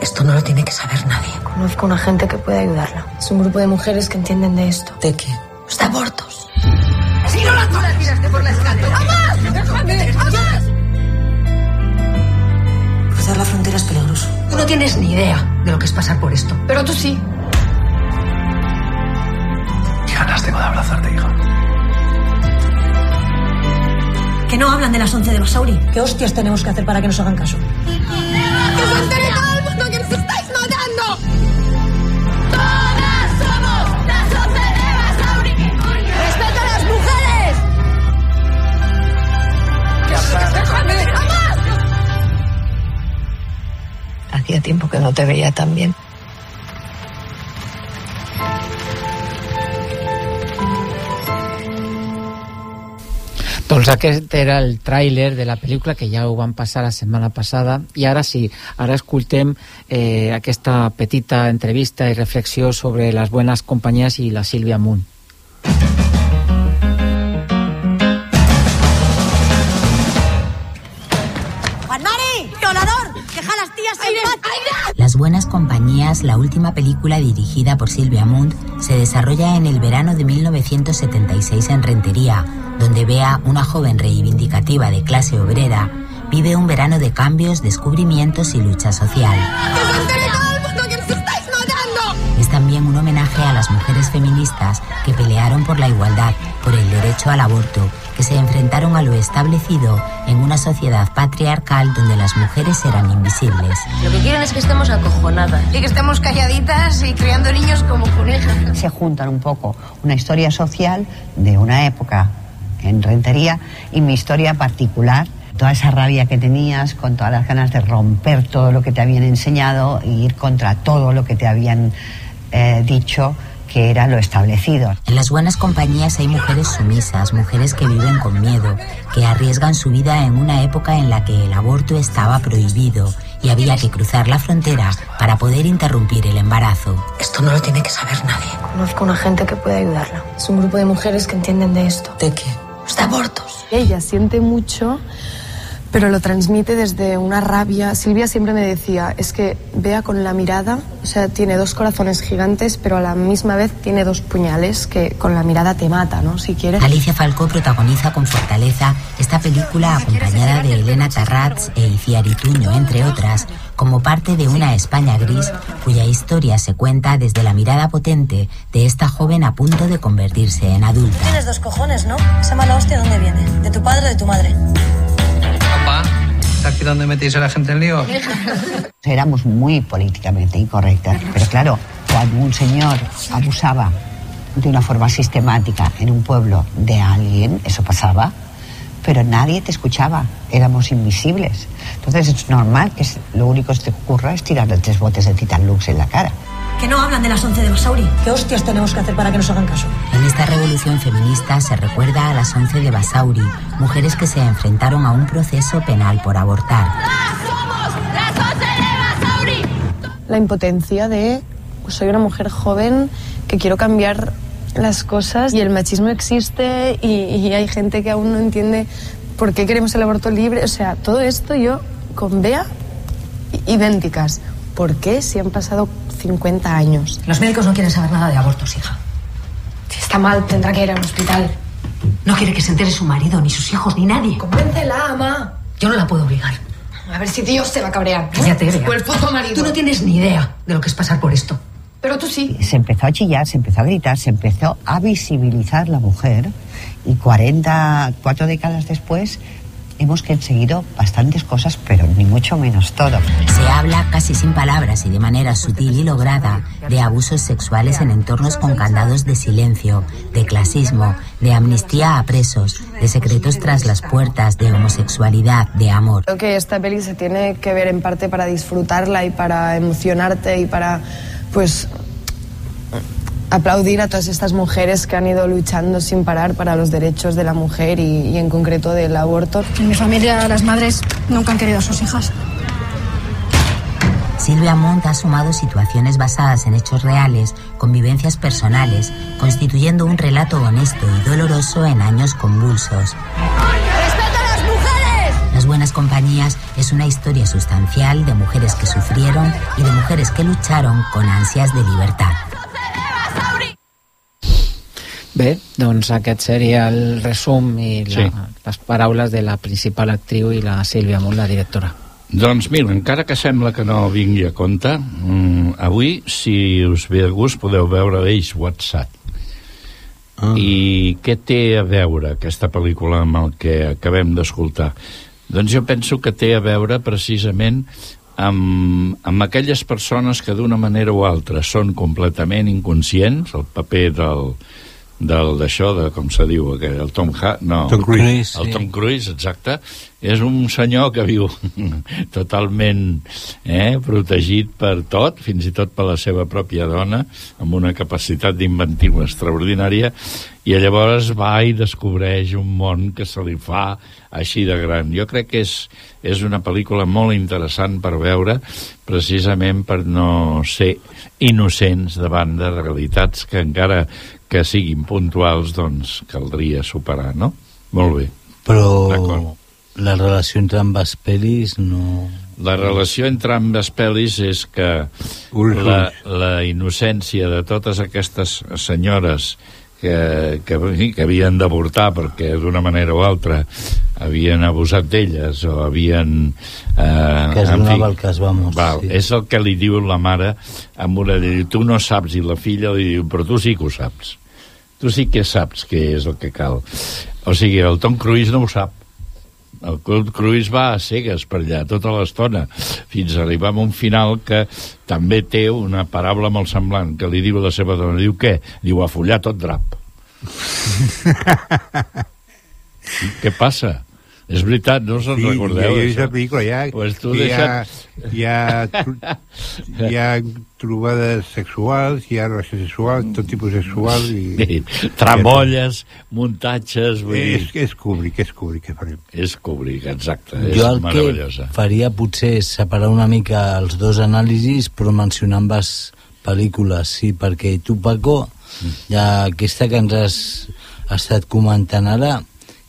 [SPEAKER 23] Esto no lo tiene que saber nadie.
[SPEAKER 25] Conozco una gente que puede ayudarla. Es un grupo de mujeres que entienden de esto.
[SPEAKER 23] ¿De qué?
[SPEAKER 25] Los de abortos.
[SPEAKER 20] ¡Si no la tú la tiraste por la escalera! ¡Jamás! ¡Déjame! ¡Jamás!
[SPEAKER 23] Cruzar la frontera es peligroso. Tú no tienes ni idea de lo que es pasar por esto.
[SPEAKER 25] Pero tú sí.
[SPEAKER 22] Qué ganas tengo de abrazarte, hija.
[SPEAKER 20] Que no hablan de las 11 de Basauri. ¿Qué hostias tenemos que hacer para que nos hagan caso?
[SPEAKER 25] Hacía tiempo que no te veía tan bien.
[SPEAKER 8] Doncs aquest era el tràiler de la pel·lícula que ja ho van passar la setmana passada i ara sí, ara escoltem eh, aquesta petita entrevista i reflexió sobre les buenas companyies i la Sílvia Munt.
[SPEAKER 27] Buenas Compañías, la última película dirigida por Silvia Munt, se desarrolla en el verano de 1976 en Rentería, donde Bea, una joven reivindicativa de clase obrera, vive un verano de cambios, descubrimientos y lucha social.
[SPEAKER 25] ¡Que
[SPEAKER 27] también un homenaje a las mujeres feministas que pelearon por la igualdad, por el derecho al aborto, que se enfrentaron a lo establecido en una sociedad patriarcal donde las mujeres eran invisibles.
[SPEAKER 21] Lo que quieren es que estemos acojonadas.
[SPEAKER 24] Y que estemos calladitas y criando niños como conejas.
[SPEAKER 28] se juntan un poco una historia social de una época en Rentería y mi historia particular. Toda esa rabia que tenías, con todas las ganas de romper todo lo que te habían enseñado e ir contra todo lo que te habían eh, dicho que era lo establecido.
[SPEAKER 27] En las buenas compañías hay mujeres sumisas, mujeres que viven con miedo, que arriesgan su vida en una época en la que el aborto estaba prohibido y había que cruzar la frontera para poder interrumpir el embarazo.
[SPEAKER 23] Esto no lo tiene que saber nadie.
[SPEAKER 25] Conozco una gente que puede ayudarla. Es un grupo de mujeres que entienden de esto.
[SPEAKER 23] ¿De qué?
[SPEAKER 25] Los de abortos.
[SPEAKER 26] Ella siente mucho, pero lo transmite desde una rabia. Silvia siempre me decía, es que vea con la mirada, o sea, tiene dos corazones gigantes, pero a la misma vez tiene dos puñales que con la mirada te mata, ¿no? Si quieres.
[SPEAKER 27] Alicia Falcó protagoniza con fortaleza esta película acompañada de Elena Tarrats e Iciar Ituño, entre otras, como parte de una España gris cuya historia se cuenta desde la mirada potente de esta joven a punto de convertirse en adulta.
[SPEAKER 23] Tienes dos cojones, ¿no? Esa mala hostia, ¿dónde viene? ¿De tu padre o de tu madre?
[SPEAKER 22] Papá, ¿está aquí donde metéis a la gente en lío? (laughs)
[SPEAKER 28] Éramos muy políticamente incorrectas, pero claro, cuando un señor abusaba de una forma sistemática en un pueblo de alguien, eso pasaba, pero nadie te escuchaba, éramos invisibles. Entonces es normal que lo único que te ocurra es tirarle tres botes de Titan Lux en la cara.
[SPEAKER 23] Que no hablan de las 11 de Basauri. ¿Qué hostias tenemos que hacer para que nos hagan caso?
[SPEAKER 27] En esta revolución feminista se recuerda a las 11 de Basauri, mujeres que se enfrentaron a un proceso penal por abortar.
[SPEAKER 26] La impotencia de, pues soy una mujer joven que quiero cambiar las cosas y el machismo existe y, y hay gente que aún no entiende por qué queremos el aborto libre. O sea, todo esto yo con Bea idénticas. ¿Por qué si han pasado 50 años?
[SPEAKER 23] Los médicos no quieren saber nada de abortos, hija.
[SPEAKER 26] Si está mal, tendrá que ir al hospital.
[SPEAKER 23] No quiere que se entere su marido, ni sus hijos, ni nadie.
[SPEAKER 26] Convéncela, ama.
[SPEAKER 23] Yo no la puedo obligar.
[SPEAKER 26] A ver si Dios se va a cabrear.
[SPEAKER 23] Cállate, Bea.
[SPEAKER 26] O el puto marido.
[SPEAKER 23] Tú no tienes ni idea de lo que es pasar por esto.
[SPEAKER 26] Pero tú sí.
[SPEAKER 28] Se empezó a chillar, se empezó a gritar, se empezó a visibilizar la mujer y 40, cuatro décadas después hemos conseguido bastantes cosas, pero ni mucho menos todo.
[SPEAKER 27] Se habla casi sin palabras y de manera sutil y lograda de abusos sexuales en entornos con candados de silencio, de clasismo, de amnistía a presos, de secretos tras las puertas, de homosexualidad, de amor.
[SPEAKER 26] Creo que esta peli se tiene que ver en parte para disfrutarla y para emocionarte y para, pues, aplaudir a todas estas mujeres que han ido luchando sin parar para los derechos de la mujer y, y en concreto del aborto. En mi familia las madres nunca han querido a sus hijas.
[SPEAKER 27] Silvia Montt ha sumado situaciones basadas en hechos reales, convivencias personales, constituyendo un relato honesto y doloroso en años convulsos. Buenas Compañías es una historia sustancial de mujeres que sufrieron y de mujeres que lucharon con ansias de libertad.
[SPEAKER 8] Bé, doncs aquest seria el resum i la,
[SPEAKER 5] Sí.
[SPEAKER 8] les paraules de la principal actriu i la Sílvia Munt, la directora.
[SPEAKER 5] Doncs mira, encara que sembla que no vingui a compte, mm, avui, si us ve de gust, podeu veure d'ells WhatsApp. Ah. I què té a veure aquesta pel·lícula amb el que acabem d'escoltar? Doncs jo penso que té a veure precisament amb, amb aquelles persones que d'una manera o altra són completament inconscients, el paper del, del d'això, de com se diu, aquell, el Tom ha no,
[SPEAKER 6] Tom Cruise.
[SPEAKER 5] el Tom Cruise, exacte, és un senyor que viu (laughs) totalment eh, protegit per tot, fins i tot per la seva pròpia dona, amb una capacitat d'inventiva extraordinària, i llavors va i descobreix un món que se li fa així de gran. Jo crec que és, és una pel·lícula molt interessant per veure, precisament per no ser innocents davant de realitats que encara que siguin puntuals, doncs caldria superar, no? Molt bé.
[SPEAKER 7] Però
[SPEAKER 5] D'acord.
[SPEAKER 7] La relació entre ambes pel·lis no...
[SPEAKER 5] La relació entre ambes pel·lis és que
[SPEAKER 7] Ui,
[SPEAKER 5] la, la innocència de totes aquestes senyores que, que, que havien d'avortar perquè d'una manera o altra havien abusat d'elles o havien... Eh,
[SPEAKER 7] Que es
[SPEAKER 5] en
[SPEAKER 7] donava el cas, vamos,
[SPEAKER 5] Val,
[SPEAKER 7] sí.
[SPEAKER 5] És el que li diu la mare amb una... Li diu, tu no saps, i la filla li diu, però tu sí que ho saps. Tu sí que saps què és el que cal. O sigui, el Tom Cruise no ho sap. El Tom Cruise va a cegues per allà tota l'estona, fins a arribar a un final que també té una paraula molt semblant, que li diu la seva dona, diu què? Diu, a follar tot drap. (laughs) Què passa? És veritat, no us en
[SPEAKER 6] Sí,
[SPEAKER 5] recordeu,
[SPEAKER 6] he vist
[SPEAKER 5] això?
[SPEAKER 6] la pel·lícula, ja,
[SPEAKER 5] Pues tu
[SPEAKER 6] hi, ha,
[SPEAKER 5] deixa't...
[SPEAKER 6] hi, ha, tro- (laughs) hi ha trobades sexuals, hi ha relació sexual, tot tipus sexual i...
[SPEAKER 5] Sí, tramolles, muntatges, vull dir...
[SPEAKER 6] És, és Kubrick, és Kubrick, que farem.
[SPEAKER 5] És Kubrick, exacte, és
[SPEAKER 7] Jo el que
[SPEAKER 5] meravellosa.
[SPEAKER 7] faria potser és separar una mica els dos anàlisis però mencionar ambes pel·lícules, sí, perquè tu, Paco, ja aquesta que ens has estat comentant ara,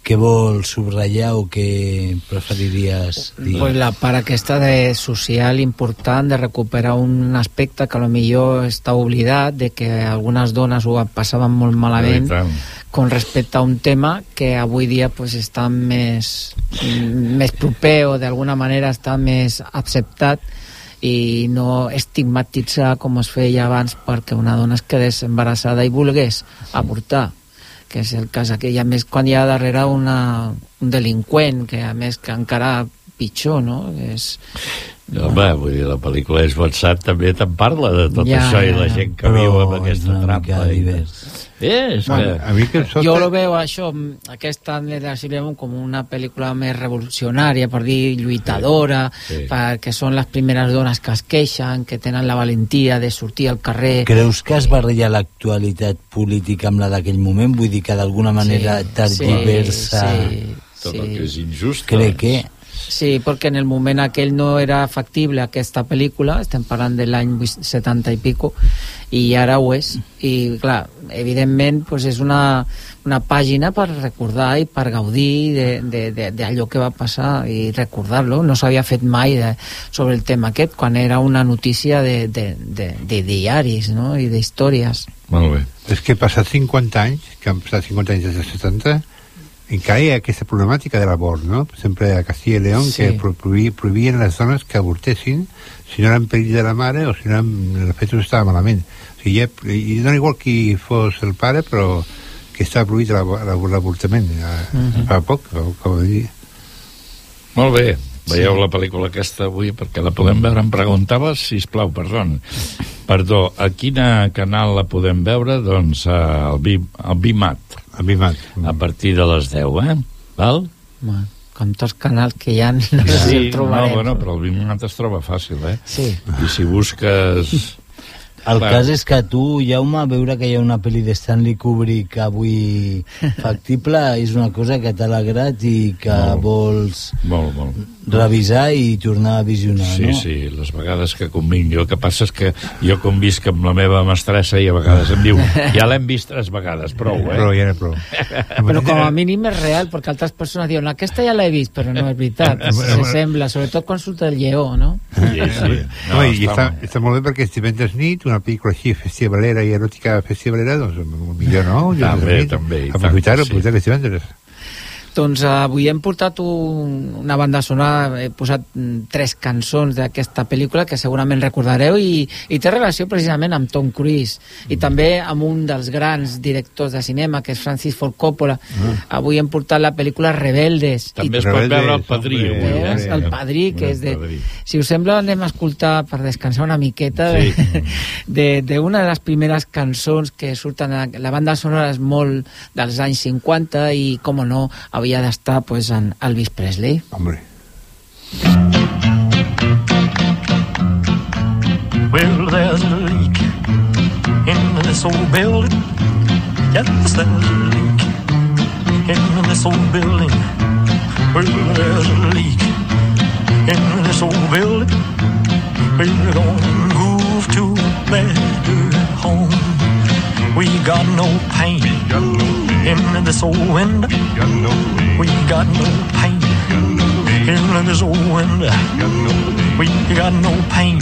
[SPEAKER 7] què vols subratllar o què preferiries dir?
[SPEAKER 8] Pues la part aquesta de social important, de recuperar un aspecte que a lo millor està oblidat, de que algunes dones ho passaven molt malament, con respecte a un tema que avui dia pues, està més, més proper o d'alguna manera està més acceptat i no estigmatitzar com es feia abans perquè una dona es quedés embarassada i volgués avortar que és el cas aquell, a més quan hi ha darrere una, un delinqüent que a més que encara pitjor no? és,
[SPEAKER 5] Home, vull dir, la pel·lícula és WhatsApp també te'n parla de tot
[SPEAKER 8] Ja,
[SPEAKER 5] això i la
[SPEAKER 8] ja.
[SPEAKER 5] gent que
[SPEAKER 7] Però
[SPEAKER 5] viu amb aquesta trampa. I...
[SPEAKER 7] divers.
[SPEAKER 5] És
[SPEAKER 6] Bueno,
[SPEAKER 5] que...
[SPEAKER 6] a mi que em
[SPEAKER 8] jo lo veu això, aquesta de la Sílvia Munt com una pel·lícula més revolucionària, per dir lluitadora,
[SPEAKER 5] Sí, sí.
[SPEAKER 8] perquè són les primeres dones que es queixen, que tenen la valentia de sortir al carrer.
[SPEAKER 7] Creus que es barreja l'actualitat política amb la d'aquell moment? Vull dir que d'alguna manera
[SPEAKER 8] Sí,
[SPEAKER 7] tergiversa...
[SPEAKER 8] sí,
[SPEAKER 5] Tot el que és injust.
[SPEAKER 7] Crec que...
[SPEAKER 8] Sí, perquè en el moment aquell no era factible aquesta pel·lícula, estem parlant de l'any 70 i pico, i ara ho és. I, clar, evidentment pues, és una, una pàgina per recordar i per gaudir de- de- de- d'allò que va passar i recordar-lo. No s'havia fet mai de, sobre el tema aquest, quan era una notícia de, de, de, de diaris no? i d'històries.
[SPEAKER 5] Molt bé.
[SPEAKER 6] És que passat 50 anys, que han passat 50 anys des dels 70, encara hi ha aquesta problemàtica de l'abort, no? Exemple, a Castilla y León,
[SPEAKER 8] Sí.
[SPEAKER 6] que pro- prohi- prohibien les dones que avortessin si no eren perill de la mare o si no eren, el fetus estava malament. O sigui, ja, i dona igual qui fos el pare, però que estava prohibit l'avortament eh,
[SPEAKER 8] Mhm.
[SPEAKER 6] fa poc, com, com dir.
[SPEAKER 5] Molt bé. Veieu la pel·lícula aquesta avui perquè la podem veure. Em preguntaves, si plau, perdó. Perdó, a quina canal la podem veure? Doncs al, Bi, al Bimat.
[SPEAKER 6] Al Bimat.
[SPEAKER 5] A partir de les 10, eh? Val?
[SPEAKER 8] Bueno, com tots canals que hi ha, no sé si
[SPEAKER 5] Sí,
[SPEAKER 8] el
[SPEAKER 5] no,
[SPEAKER 8] trobarem.
[SPEAKER 5] bueno, però el Bimat es troba fàcil, eh?
[SPEAKER 8] Sí.
[SPEAKER 5] I si busques...
[SPEAKER 7] El
[SPEAKER 5] Clar.
[SPEAKER 7] cas és que tu, Jaume, veure que hi ha una pel·li de Stanley Kubrick avui (laughs) factible és una cosa que t'ha alegrat i que
[SPEAKER 5] Molt.
[SPEAKER 7] vols
[SPEAKER 5] Molt, molt.
[SPEAKER 7] revisar i tornar a visionar,
[SPEAKER 5] Sí,
[SPEAKER 7] no?
[SPEAKER 5] sí, les vegades que convinc jo. El que passa és que jo convisc amb la meva mestressa i a vegades em diu ja l'hem vist tres vegades, prou, eh?
[SPEAKER 6] Prou, ja era prou. (laughs)
[SPEAKER 8] Però com a mínim és real, perquè altres persones diuen aquesta ja l'he vist, però no és veritat. (laughs) Se sembla, sobretot quan surt el lleó, no?
[SPEAKER 5] Sí, sí.
[SPEAKER 6] No,
[SPEAKER 5] No,
[SPEAKER 6] i
[SPEAKER 5] està
[SPEAKER 6] està,
[SPEAKER 5] molt-
[SPEAKER 6] bé perquè divendres nit, una pel·lícula així festivalera i eròtica festivalera, doncs millor no?
[SPEAKER 5] També,
[SPEAKER 6] nit,
[SPEAKER 5] també, tant
[SPEAKER 6] Aprofitar-ho,
[SPEAKER 5] sí.
[SPEAKER 6] aprofitar els divendres.
[SPEAKER 8] Doncs uh, avui hem portat un, una banda sonora, he posat mm, tres cançons d'aquesta pel·lícula que segurament recordareu i, i té relació precisament amb Tom Cruise i també amb un dels grans directors de cinema que és Francis Ford Coppola. Avui hem portat la pel·lícula Rebeldes.
[SPEAKER 5] També es pot veure el padrí.
[SPEAKER 6] hombre,
[SPEAKER 5] eh?
[SPEAKER 8] Veus? El padrí, que és de...
[SPEAKER 5] Padrí.
[SPEAKER 8] Si us sembla, anem a escoltar, per descansar una miqueta,
[SPEAKER 5] Sí. (laughs)
[SPEAKER 8] de, de una de les primeres cançons que surten... A, la banda sonora és molt dels anys 50 i, com no, havia d'estar pues, en Elvis Presley.
[SPEAKER 6] Hombre.
[SPEAKER 29] Well, there's a leak in this old building. Yes, there's a leak in this old building. Well, there's a leak in this old building. We're gonna move to a better home. We got no pain in this old window. We got no pain in this old window. We got no pain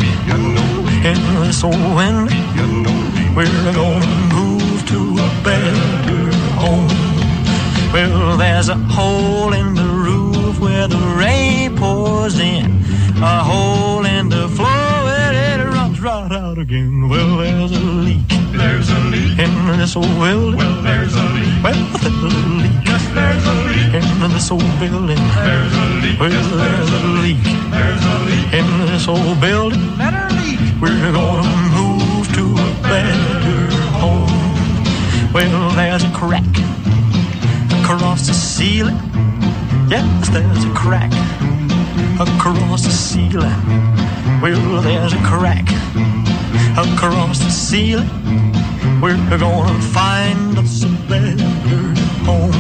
[SPEAKER 29] in this old window. We're gonna move to a better home. Well, there's a hole in the roof where the rain pours in, a hole in the floor where it runs right out again. Well, there's a leak. There's a leak in this old building. Well, there's a leak. Well, there's a leak. Yes, there's a leak in this old building. There's a leak. Well, there's a leak. There's a leak in this old building. Let her leak. We're gonna move to a better home. Well, there's a crack across the ceiling. Yes, there's a crack across the ceiling. Well, there's a crack across the ceiling. We're gonna find us a better home.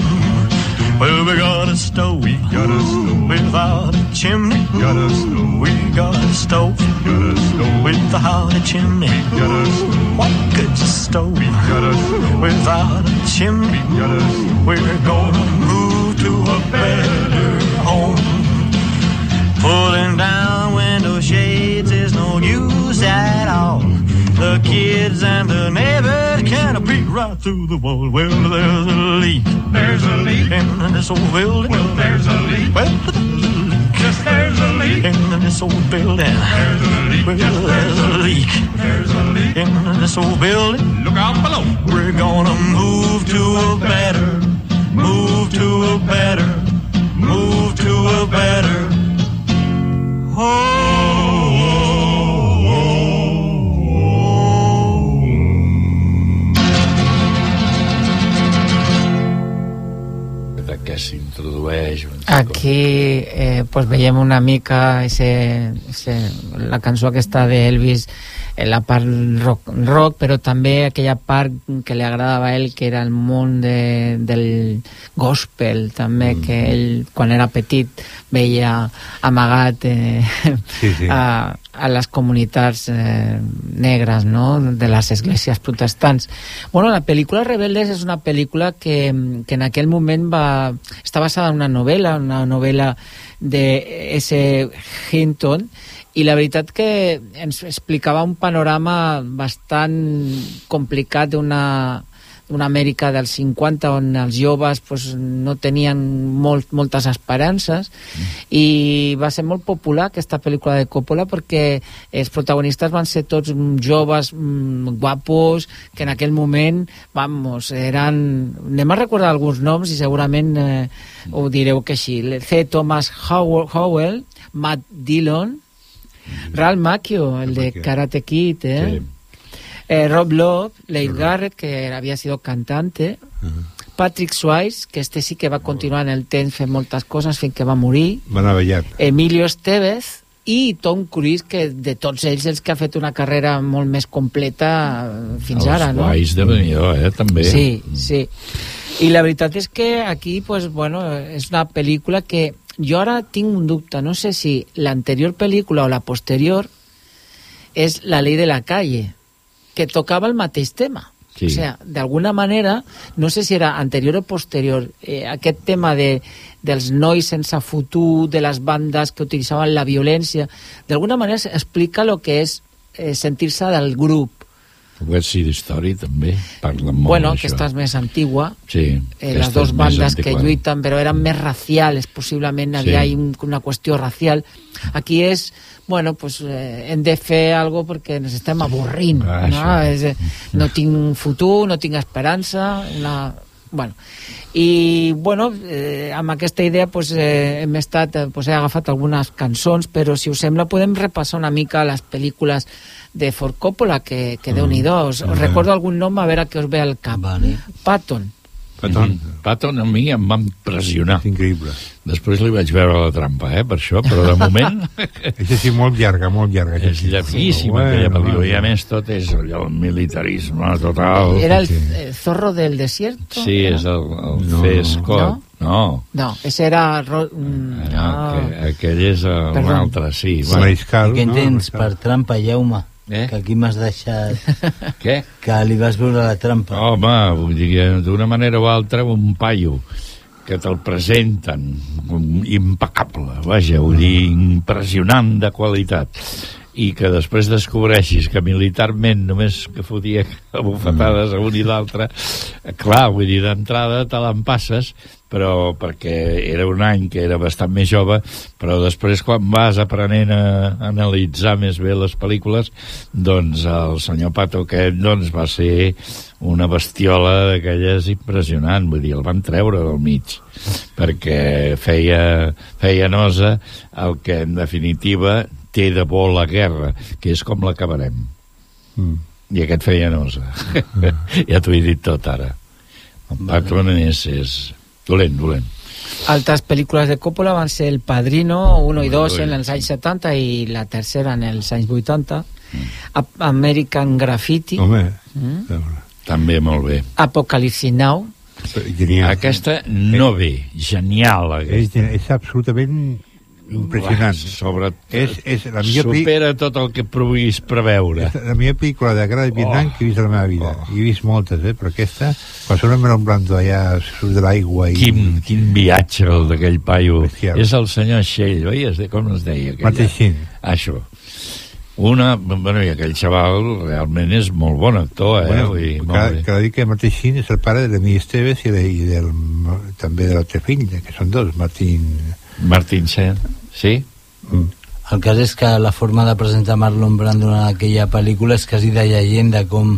[SPEAKER 29] Well, we got a stove, we got a stove without a chimney. We Got a stove, we got a stove, got a stove without a chimney. Got a stove, what good's a stove? We got a stove without a chimney. Got a stove, we're gonna move to a better home. Pulling down window shades is no use at all. The kids and the neighbors can't peek right through the wall. Well, there's a leak. There's a leak in this old building. Well, there's a leak. Well, there's a leak. Yes, there's a leak in this old building. There's a leak. Well, there's a leak. There's a leak in this old building. Look out below. We're gonna move to a better, move to a better, move to a better.
[SPEAKER 5] de què s'introdueix un
[SPEAKER 8] Aquí eh, pues veiem una mica ese, ese, la cançó aquesta d'Elvis en la part rock, rock, però també aquella part que li agradava a ell, que era el món de, del gospel, també, mm. que ell, quan era petit, veia amagat eh,
[SPEAKER 6] Sí, sí.
[SPEAKER 8] a, a les comunitats eh, negres, no?, de les esglésies protestants. Bueno, la pel·lícula Rebeldes és una pel·lícula que, que en aquell moment va, està basada en una novel·la, una novel·la de S. Hinton, i la veritat que ens explicava un panorama bastant complicat d'una una Amèrica dels 50 on els joves pues, no tenien molt, moltes esperances mm. i va ser molt popular aquesta pel·lícula de Coppola perquè els protagonistes van ser tots joves mm, guapos que en aquell moment vamos, eren anem a recordar alguns noms i segurament eh, ho direu que així C. Thomas Howell, Howell Matt Dillon Ralph Macchio, el de Karate Kid, ¿eh? Eh, Rob Love, Leigh Garrett, que había sido cantante, Patrick Swayze, que este sí que va continuar en el temps fent moltes coses fins que va morir,
[SPEAKER 6] Van.
[SPEAKER 8] Emilio Estevez i Tom Cruise, que de tots ells els que ha fet una carrera molt més completa fins
[SPEAKER 5] Els
[SPEAKER 8] ara, no?
[SPEAKER 5] guais de Benidó, eh, també.
[SPEAKER 8] Sí, sí. I la veritat és que aquí, pues, bueno, és una pel·lícula que jo ara tinc un dubte, no sé si l'anterior pel·lícula o la posterior és La ley de la calle, que tocava el mateix tema.
[SPEAKER 5] Sí.
[SPEAKER 8] O sea, d'alguna manera, no sé si era anterior o posterior, eh, aquest tema de, dels nois sense futur, de les bandes que utilitzaven la violència, d'alguna manera explica el que és eh, sentir-se del grup.
[SPEAKER 5] West Side Story també parla molt
[SPEAKER 8] bueno,
[SPEAKER 5] d'això.
[SPEAKER 8] aquesta és més antigua,
[SPEAKER 5] Sí,
[SPEAKER 8] eh, les dues bandes que lluiten, però eren més racials, possiblement
[SPEAKER 5] Sí.
[SPEAKER 8] havia sí. un, una qüestió racial. Aquí és, bueno, pues, eh, hem de fer algo perquè ens estem avorrint,
[SPEAKER 5] Ah,
[SPEAKER 8] no? És, eh, no tinc futur, no tinc esperança, una... Bueno, i bueno, eh, amb aquesta idea pues, eh, hem estat, eh, pues, he agafat algunes cançons, però si us sembla podem repassar una mica les pel·lícules de Ford Coppola, que, que déu-n'hi-do, us, us recordo algun nom a veure què us ve al cap.
[SPEAKER 7] Vale.
[SPEAKER 8] Patton.
[SPEAKER 5] Patton. Mm. Patton a mi em va impressionar.
[SPEAKER 6] Increïble.
[SPEAKER 5] Després li vaig veure la trampa, eh, per això, però de moment (laughs)
[SPEAKER 6] És així molt llarga, molt llarga.
[SPEAKER 5] és llarguíssima
[SPEAKER 6] Bueno,
[SPEAKER 5] aquella pel·lícula.
[SPEAKER 6] bueno.
[SPEAKER 5] I a més tot és allò, el militarisme total.
[SPEAKER 8] Era el eh, zorro del desierto.
[SPEAKER 5] Sí,
[SPEAKER 8] era?
[SPEAKER 5] és el, el
[SPEAKER 6] No.
[SPEAKER 5] no. Scott. No,
[SPEAKER 8] No, ese era... Ro... mm,
[SPEAKER 5] no,
[SPEAKER 8] ah.
[SPEAKER 5] que, aquell és el- un altre, sí.
[SPEAKER 6] Sí.
[SPEAKER 5] Bueno,
[SPEAKER 6] Mariscal,
[SPEAKER 7] I què
[SPEAKER 6] no?
[SPEAKER 7] tens
[SPEAKER 6] Mariscal.
[SPEAKER 7] per trampa, Jaume?
[SPEAKER 5] Eh?
[SPEAKER 7] Que aquí m'has deixat... (laughs)
[SPEAKER 5] què?
[SPEAKER 7] Que li vas veure la trampa.
[SPEAKER 5] Home, vull dir que d'una manera o altra un paio que te'l presenten impecable, vaja, vull dir, impressionant de qualitat i que després descobreixis que militarment només que fotia (laughs) bufetades a un i l'altre, clar, vull dir, d'entrada te l'empasses, però perquè era un any que era bastant més jove, però després quan vas aprenent a analitzar més bé les pel·lícules, doncs el senyor Pato aquest doncs, va ser una bestiola d'aquelles impressionant, vull dir, el van treure del mig, perquè feia, feia nosa el que en definitiva té de bo la guerra, que és com l'acabarem.
[SPEAKER 6] Mm.
[SPEAKER 5] I aquest feia nosa. (laughs) ja t'ho he dit tot ara. El Patton és, és dolent, dolent.
[SPEAKER 8] Altres pel·lícules de Coppola van ser El Padrino 1 i 2
[SPEAKER 5] Ui.
[SPEAKER 8] en els anys 70 i la tercera en els anys 80. A- American Graffiti.
[SPEAKER 6] Home,
[SPEAKER 8] Mm.
[SPEAKER 5] També molt bé.
[SPEAKER 8] Apocalypse Now.
[SPEAKER 6] genial.
[SPEAKER 5] Aquesta no ve, genial.
[SPEAKER 6] És,
[SPEAKER 5] Aquesta.
[SPEAKER 6] és absolutament impressionant.
[SPEAKER 5] Uah, sobre...
[SPEAKER 6] És, és la millor pel·lícula
[SPEAKER 5] Supera tot el que puguis preveure.
[SPEAKER 6] És la millor pel·lícula de guerra de Vietnam
[SPEAKER 5] Oh.
[SPEAKER 6] que he vist a la meva vida. Oh. I he vist moltes, eh? però aquesta, quan surt en Melon Blando allà surt de l'aigua i...
[SPEAKER 5] Quin, quin viatge el d'aquell paio.
[SPEAKER 6] Bestial.
[SPEAKER 5] És el senyor Shell, oi? Es de, com es deia? aquell?
[SPEAKER 6] Mateixín.
[SPEAKER 5] Això. Una, bueno, i aquell xaval realment és molt bon actor, eh?
[SPEAKER 6] Bueno,
[SPEAKER 5] Vull dir,
[SPEAKER 6] que,
[SPEAKER 5] molt bé.
[SPEAKER 6] que Martín és el pare de l'Emili Esteves i, de, i del, també de l'altre fill, que són dos, Martín...
[SPEAKER 5] Martín Sen, sí?
[SPEAKER 7] El cas és que la forma de presentar Marlon Brando en aquella pel·lícula és quasi de llegenda, com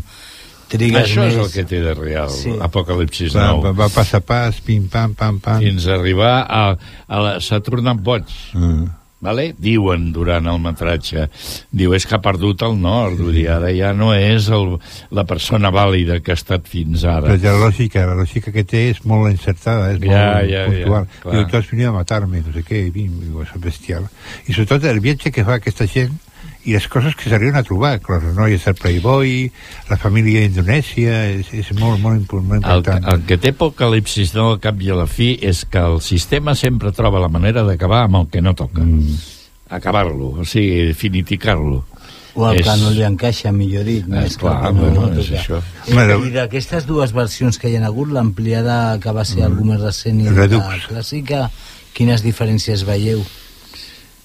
[SPEAKER 7] trigues
[SPEAKER 5] Això
[SPEAKER 7] més...
[SPEAKER 5] és el que té de real,
[SPEAKER 7] Sí.
[SPEAKER 5] Apocalipsis
[SPEAKER 6] Va,
[SPEAKER 5] nou.
[SPEAKER 6] va, va pas a pas, pim, pam, pam, pam.
[SPEAKER 5] Fins a arribar a, a la... s'ha tornat boig.
[SPEAKER 6] Mm.
[SPEAKER 5] Vale? Diuen durant el metratge diu és que ha perdut el nord vull dir, ara ja no és el, la persona vàlida que ha estat fins ara
[SPEAKER 6] Però ja la lògica, la lògica que té és molt encertada, és
[SPEAKER 5] Ja,
[SPEAKER 6] molt
[SPEAKER 5] ja,
[SPEAKER 6] puntual.
[SPEAKER 5] ja, clar.
[SPEAKER 6] Diu, tu has venit a matar-me, no sé què, i vinc, diu, és bestial. I sobretot el viatge que fa aquesta gent i les coses que s'arriben a trobar, clar, les noies del Playboy, la família d'Indonèsia, és, és molt, molt, molt
[SPEAKER 5] el,
[SPEAKER 6] important.
[SPEAKER 5] el que té Apocalipsis no al cap i a la fi és que el sistema sempre troba la manera d'acabar amb el que no toca mm. acabar-lo, o sigui, finiticar-lo
[SPEAKER 7] O el
[SPEAKER 5] És-
[SPEAKER 7] que no li encaixa, millor dit.
[SPEAKER 5] Eh,
[SPEAKER 7] més que
[SPEAKER 5] clar,
[SPEAKER 7] el que
[SPEAKER 5] bueno,
[SPEAKER 7] no
[SPEAKER 5] és
[SPEAKER 7] toca.
[SPEAKER 5] això.
[SPEAKER 7] I,
[SPEAKER 6] Bueno.
[SPEAKER 7] I d'aquestes dues versions que hi ha hagut, l'ampliada que va ser algú més recent i
[SPEAKER 6] Redux.
[SPEAKER 7] la clàssica, quines diferències veieu?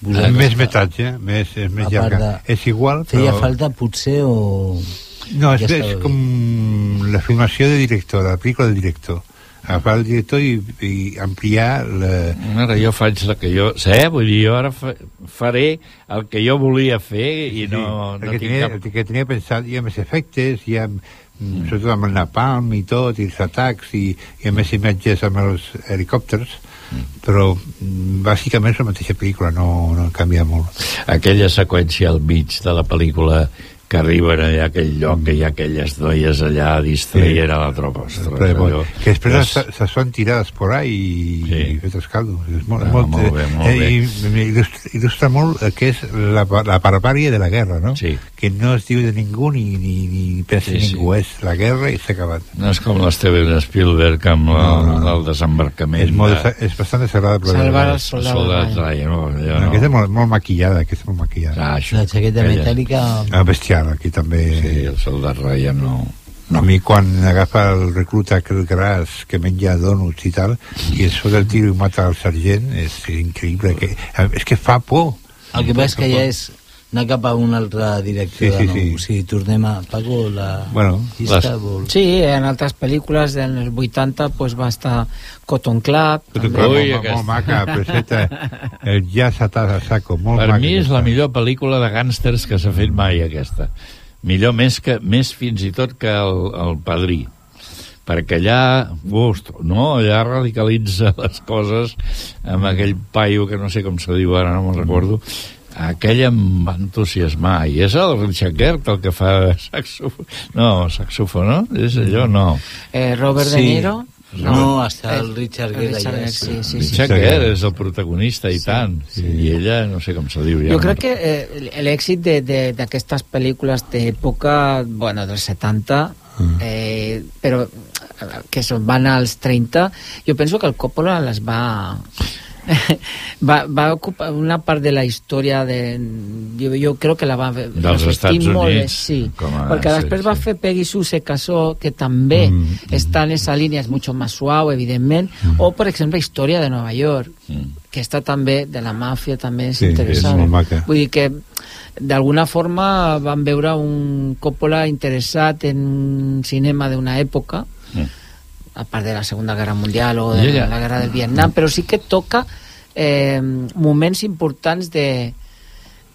[SPEAKER 6] Vosaltres, més metatge, més, és més llarga.
[SPEAKER 7] de-
[SPEAKER 6] És igual,
[SPEAKER 7] Feia
[SPEAKER 6] però...
[SPEAKER 7] falta potser o...
[SPEAKER 6] No, és,
[SPEAKER 7] Ja
[SPEAKER 6] és com la filmació de director, la pel·lícula de director. Agafar el director i, i ampliar la...
[SPEAKER 5] Ara jo faig el que jo sé, vull dir, jo ara fa, faré el que jo volia fer i no, no
[SPEAKER 6] perquè
[SPEAKER 5] tinc
[SPEAKER 6] tenia,
[SPEAKER 5] cap...
[SPEAKER 6] que tenia pensat, hi ha més efectes, hi ha, mm. sobretot amb el napalm i tot, i els atacs, i, i a més imatges amb els helicòpters,
[SPEAKER 5] Mm.
[SPEAKER 6] Però mm, bàsicament és la mateixa pel·lícula, no, no canvia molt.
[SPEAKER 5] Aquella seqüència al mig de la pel·lícula que arriben allà a aquell lloc que hi ha aquelles noies allà a distraient a la tropa. Ostres,
[SPEAKER 6] Però,
[SPEAKER 5] allò
[SPEAKER 6] que després
[SPEAKER 5] és-
[SPEAKER 6] se, se són tirades por ahí i, sí. i fet escaldo. És molt,
[SPEAKER 5] Ah,
[SPEAKER 6] molt,
[SPEAKER 5] molt bé, molt
[SPEAKER 6] eh,
[SPEAKER 5] bé.
[SPEAKER 6] I, i il·lustra, il·lustra molt que és la, la barbàrie de la guerra, no?
[SPEAKER 5] Sí.
[SPEAKER 6] Que no es diu de ningú ni, ni, ni pensa
[SPEAKER 5] Sí,
[SPEAKER 6] sí,
[SPEAKER 5] sí.
[SPEAKER 6] ningú, és la guerra i s'ha acabat.
[SPEAKER 5] No és com l'Steven Spielberg amb la,
[SPEAKER 6] No, no, no.
[SPEAKER 5] el desembarcament.
[SPEAKER 6] És, molt,
[SPEAKER 5] de-
[SPEAKER 6] és bastant desagradable.
[SPEAKER 8] Salvar el
[SPEAKER 5] el
[SPEAKER 8] soldado
[SPEAKER 5] soldat
[SPEAKER 8] Ryan.
[SPEAKER 5] Ryan. No,
[SPEAKER 6] No,
[SPEAKER 5] no.
[SPEAKER 6] aquesta és molt, molt maquillada, aquesta és molt maquillada.
[SPEAKER 5] Ah, això,
[SPEAKER 7] La jaqueta metàl·lica...
[SPEAKER 6] Ah, bestial, aquí també.
[SPEAKER 5] Sí, el soldat Ryan no...
[SPEAKER 6] A mi quan agafa el recluta aquell gras que menja donuts i tal i es fot el tiro i mata el sergent és increïble que, és que fa por
[SPEAKER 7] El que passa és que ja és anar cap a un altre director
[SPEAKER 6] Sí,
[SPEAKER 7] de
[SPEAKER 6] sí, sí.
[SPEAKER 7] O sigui, tornem a... Paco, la
[SPEAKER 6] Bueno,
[SPEAKER 7] llista
[SPEAKER 5] les-
[SPEAKER 7] vol...
[SPEAKER 8] Sí, en altres pel·lícules dels 80 pues, va estar Cotton Club. També.
[SPEAKER 6] molt,
[SPEAKER 5] Ui,
[SPEAKER 6] molt, molt maca, preseta el jazz atà a saco, molt
[SPEAKER 5] Per
[SPEAKER 6] maca
[SPEAKER 5] mi és
[SPEAKER 6] aquesta.
[SPEAKER 5] la millor pel·lícula de gàngsters que s'ha fet mai, aquesta. Millor més, que, més fins i tot que el, el Padrí. Perquè allà, ust, no, allà radicalitza (laughs) les coses amb aquell paio que no sé com se diu ara, no me'n recordo, aquell em va entusiasmar i és el Richard Gere el que fa saxofon no, saxofon, no? És allò, no
[SPEAKER 8] Eh, Robert De
[SPEAKER 7] Sí.
[SPEAKER 8] Niro.
[SPEAKER 7] No, hasta el Richard Gere
[SPEAKER 8] Richard Gere,
[SPEAKER 7] sí.
[SPEAKER 8] sí, sí, sí.
[SPEAKER 5] Richard Gere és el protagonista i tant i ella no sé com se diu ja
[SPEAKER 8] Jo
[SPEAKER 5] no
[SPEAKER 8] crec que eh, l'èxit de- de- d'aquestes pel·lícules d'època, bueno, dels 70, eh, però eh, que són, van als 30, jo penso que el Coppola les va... va, va ocupar una part de la història de, jo, jo crec que la va
[SPEAKER 5] Dels Estats
[SPEAKER 8] molt
[SPEAKER 5] Units,
[SPEAKER 8] sí,
[SPEAKER 5] com a-
[SPEAKER 8] perquè
[SPEAKER 5] sí,
[SPEAKER 8] després
[SPEAKER 5] sí.
[SPEAKER 8] va fer Peggy Sue se casó que també
[SPEAKER 6] Mm,
[SPEAKER 8] està en esa línia és mucho más suau evidentment o per exemple Història de Nova York
[SPEAKER 5] Mm.
[SPEAKER 8] que està també de la màfia també és
[SPEAKER 6] Sí, és
[SPEAKER 8] interessant
[SPEAKER 6] molt maca.
[SPEAKER 8] vull dir que d'alguna forma van veure un Coppola interessat en cinema d'una època
[SPEAKER 5] Mm.
[SPEAKER 8] A part de la Segunda Guerra Mundial o de
[SPEAKER 5] Ja, ja.
[SPEAKER 8] la Guerra del Vietnam però sí que toca eh, moments importants de,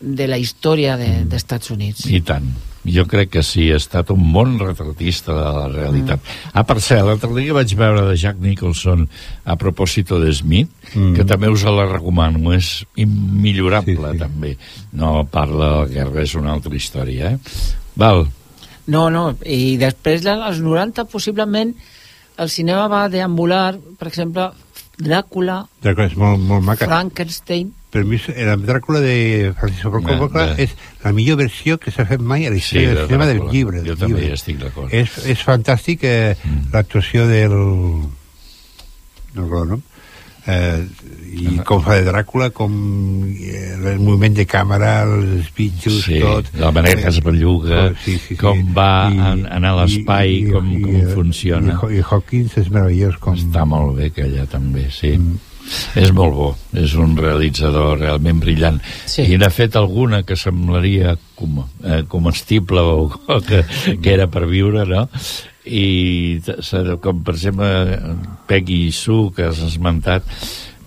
[SPEAKER 8] de la història de- d'Estats Units
[SPEAKER 5] I tant. Jo crec que sí, ha estat un bon retratista de la realitat. Ah, per cert, l'altre dia vaig veure de Jack Nicholson a propòsito de Smith,
[SPEAKER 6] Mm.
[SPEAKER 5] que també us la recomano, és immillorable
[SPEAKER 6] Sí, sí.
[SPEAKER 5] també. No parla de la guerra, és una altra història, eh? Val,
[SPEAKER 8] No, no, i després als 90 possiblement el cinema va deambular, per exemple, Dràcula,
[SPEAKER 6] Dràcula és molt, molt maca.
[SPEAKER 8] Frankenstein...
[SPEAKER 6] Per mi, la Dràcula de Francisco Ford
[SPEAKER 5] Bé,
[SPEAKER 6] Coppola
[SPEAKER 5] bé.
[SPEAKER 6] és la millor versió que s'ha fet mai a la història
[SPEAKER 5] Sí,
[SPEAKER 6] del
[SPEAKER 5] de
[SPEAKER 6] cinema del llibre.
[SPEAKER 5] Jo
[SPEAKER 6] del
[SPEAKER 5] també
[SPEAKER 6] llibre.
[SPEAKER 5] estic d'acord.
[SPEAKER 6] És, és fantàstic eh, l'actuació del... no recordo el nom. Eh, i com fa de Dràcula, com eh, el moviment de càmera, els bitjos,
[SPEAKER 5] Sí,
[SPEAKER 6] tot.
[SPEAKER 5] la manera que es belluga,
[SPEAKER 6] Oh, sí, sí, sí.
[SPEAKER 5] com va
[SPEAKER 6] I-
[SPEAKER 5] anar a l'espai,
[SPEAKER 6] i- i-
[SPEAKER 5] com,
[SPEAKER 6] i-
[SPEAKER 5] com
[SPEAKER 6] i-
[SPEAKER 5] funciona.
[SPEAKER 6] I, i Hawkins és meravellós. Com...
[SPEAKER 5] Està molt bé que allà també, sí. Mm. És molt bo, és un realitzador realment brillant.
[SPEAKER 8] Sí.
[SPEAKER 5] I n'ha fet alguna que semblaria com, eh, comestible o, o (laughs) que, que era per viure, no? I com per exemple Peggy Sue, que has esmentat,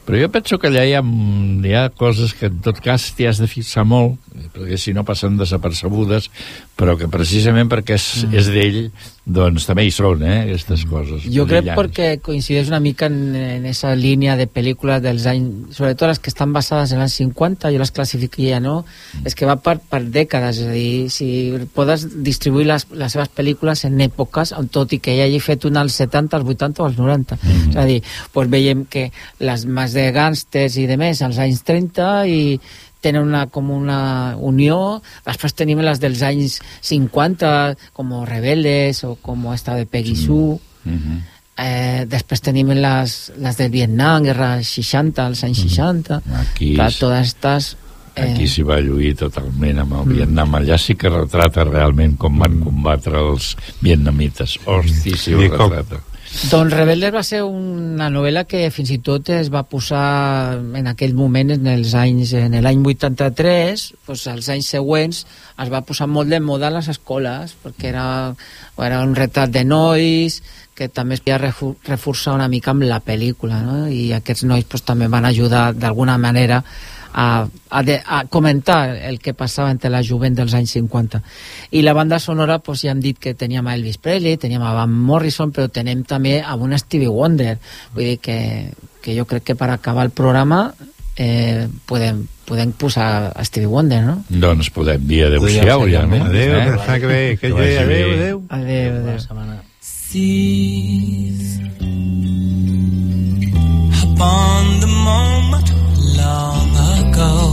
[SPEAKER 5] però jo penso que allà hi ha, hi ha coses que en tot cas t'hi has de fixar molt, perquè si no passen desapercebudes, però que precisament perquè és, mm. és d'ell, doncs també hi són, eh, aquestes coses.
[SPEAKER 8] Yo creo
[SPEAKER 5] brillants.
[SPEAKER 8] porque coincideix una mica en, en esa línea de películas dels anys, sobretot les que estan basades en els 50, jo les classificaria, no? És que va per, per dècades, és a dir, si podes distribuir les, les seves pel·lícules en èpoques, tot i que ell hagi fet una als 70, als 80 o als 90.
[SPEAKER 5] Mm.
[SPEAKER 8] És a dir, doncs veiem que les més de gàngsters i de més als anys 30 i tenen una, com una unió, després tenim les dels anys 50, com Rebeldes o com esta de Peggy Sue,
[SPEAKER 5] Mhm.
[SPEAKER 8] Eh, després tenim les, les del Vietnam, guerra 60, als anys 60.
[SPEAKER 5] Aquí,
[SPEAKER 8] Clar, totes estas... Eh,
[SPEAKER 5] aquí s'hi va lluir totalment amb el Vietnam. Allà sí que retrata realment com van combatre els vietnamites. Hosti, sí ho
[SPEAKER 6] I com-
[SPEAKER 5] retrata.
[SPEAKER 8] Doncs Rebeldes va ser una novel·la que fins i tot es va posar en aquell moment, en els anys, en l'any 83, doncs als anys següents es va posar molt de moda a les escoles, perquè era, era un retrat de nois que també es podia reforçar una mica amb la pel·lícula, no? i aquests nois doncs, també van ajudar d'alguna manera a, a, de, a comentar el que passava entre la jovent dels anys 50. I la banda sonora, doncs, ja hem dit que teníem a Elvis Presley, teníem a Van Morrison, però tenem també a un Stevie Wonder. Vull dir que, que jo crec que per acabar el programa eh, podem, podem posar a Stevie Wonder, no?
[SPEAKER 5] Doncs podem dir adeu-siau ja, no?
[SPEAKER 6] Adéu,
[SPEAKER 5] Eh?
[SPEAKER 6] setmana que ve. Que adéu,
[SPEAKER 5] bé.
[SPEAKER 6] adéu.
[SPEAKER 8] Adéu, adéu.
[SPEAKER 19] Seas upon the moment long ago.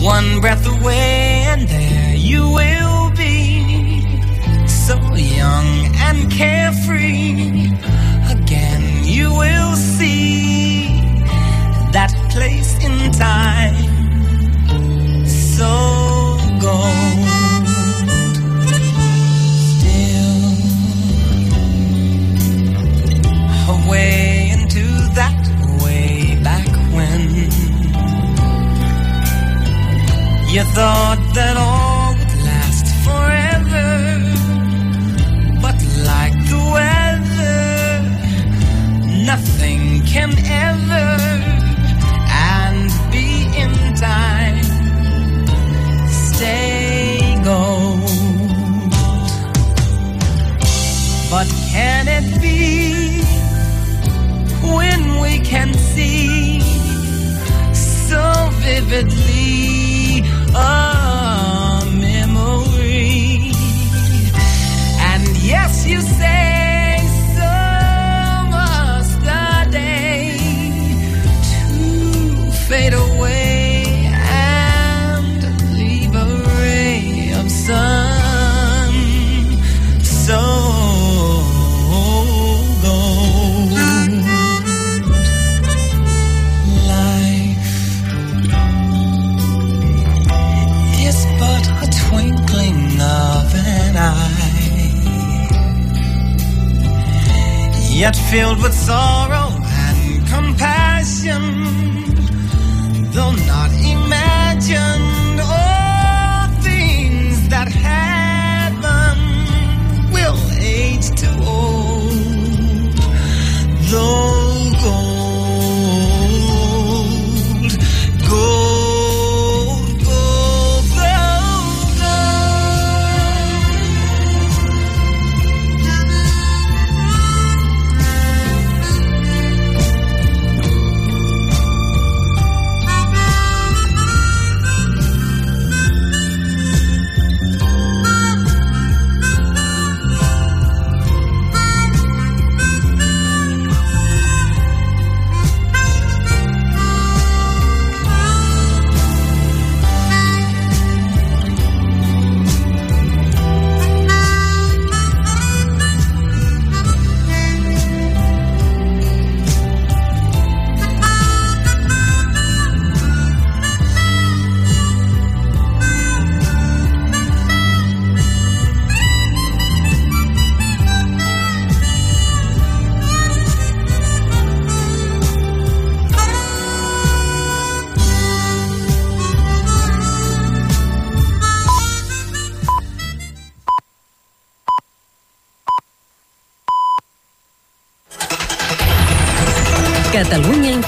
[SPEAKER 19] One breath away, and there you will be, so young and carefree. Again, you will see that place in time. So gold. away you thought that all would last forever, but like the weather, nothing can ever and be in time. Stay gold. But can it be when we can see so vividly a filled with sorrow and compassion, though not imagined.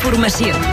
[SPEAKER 15] Informació.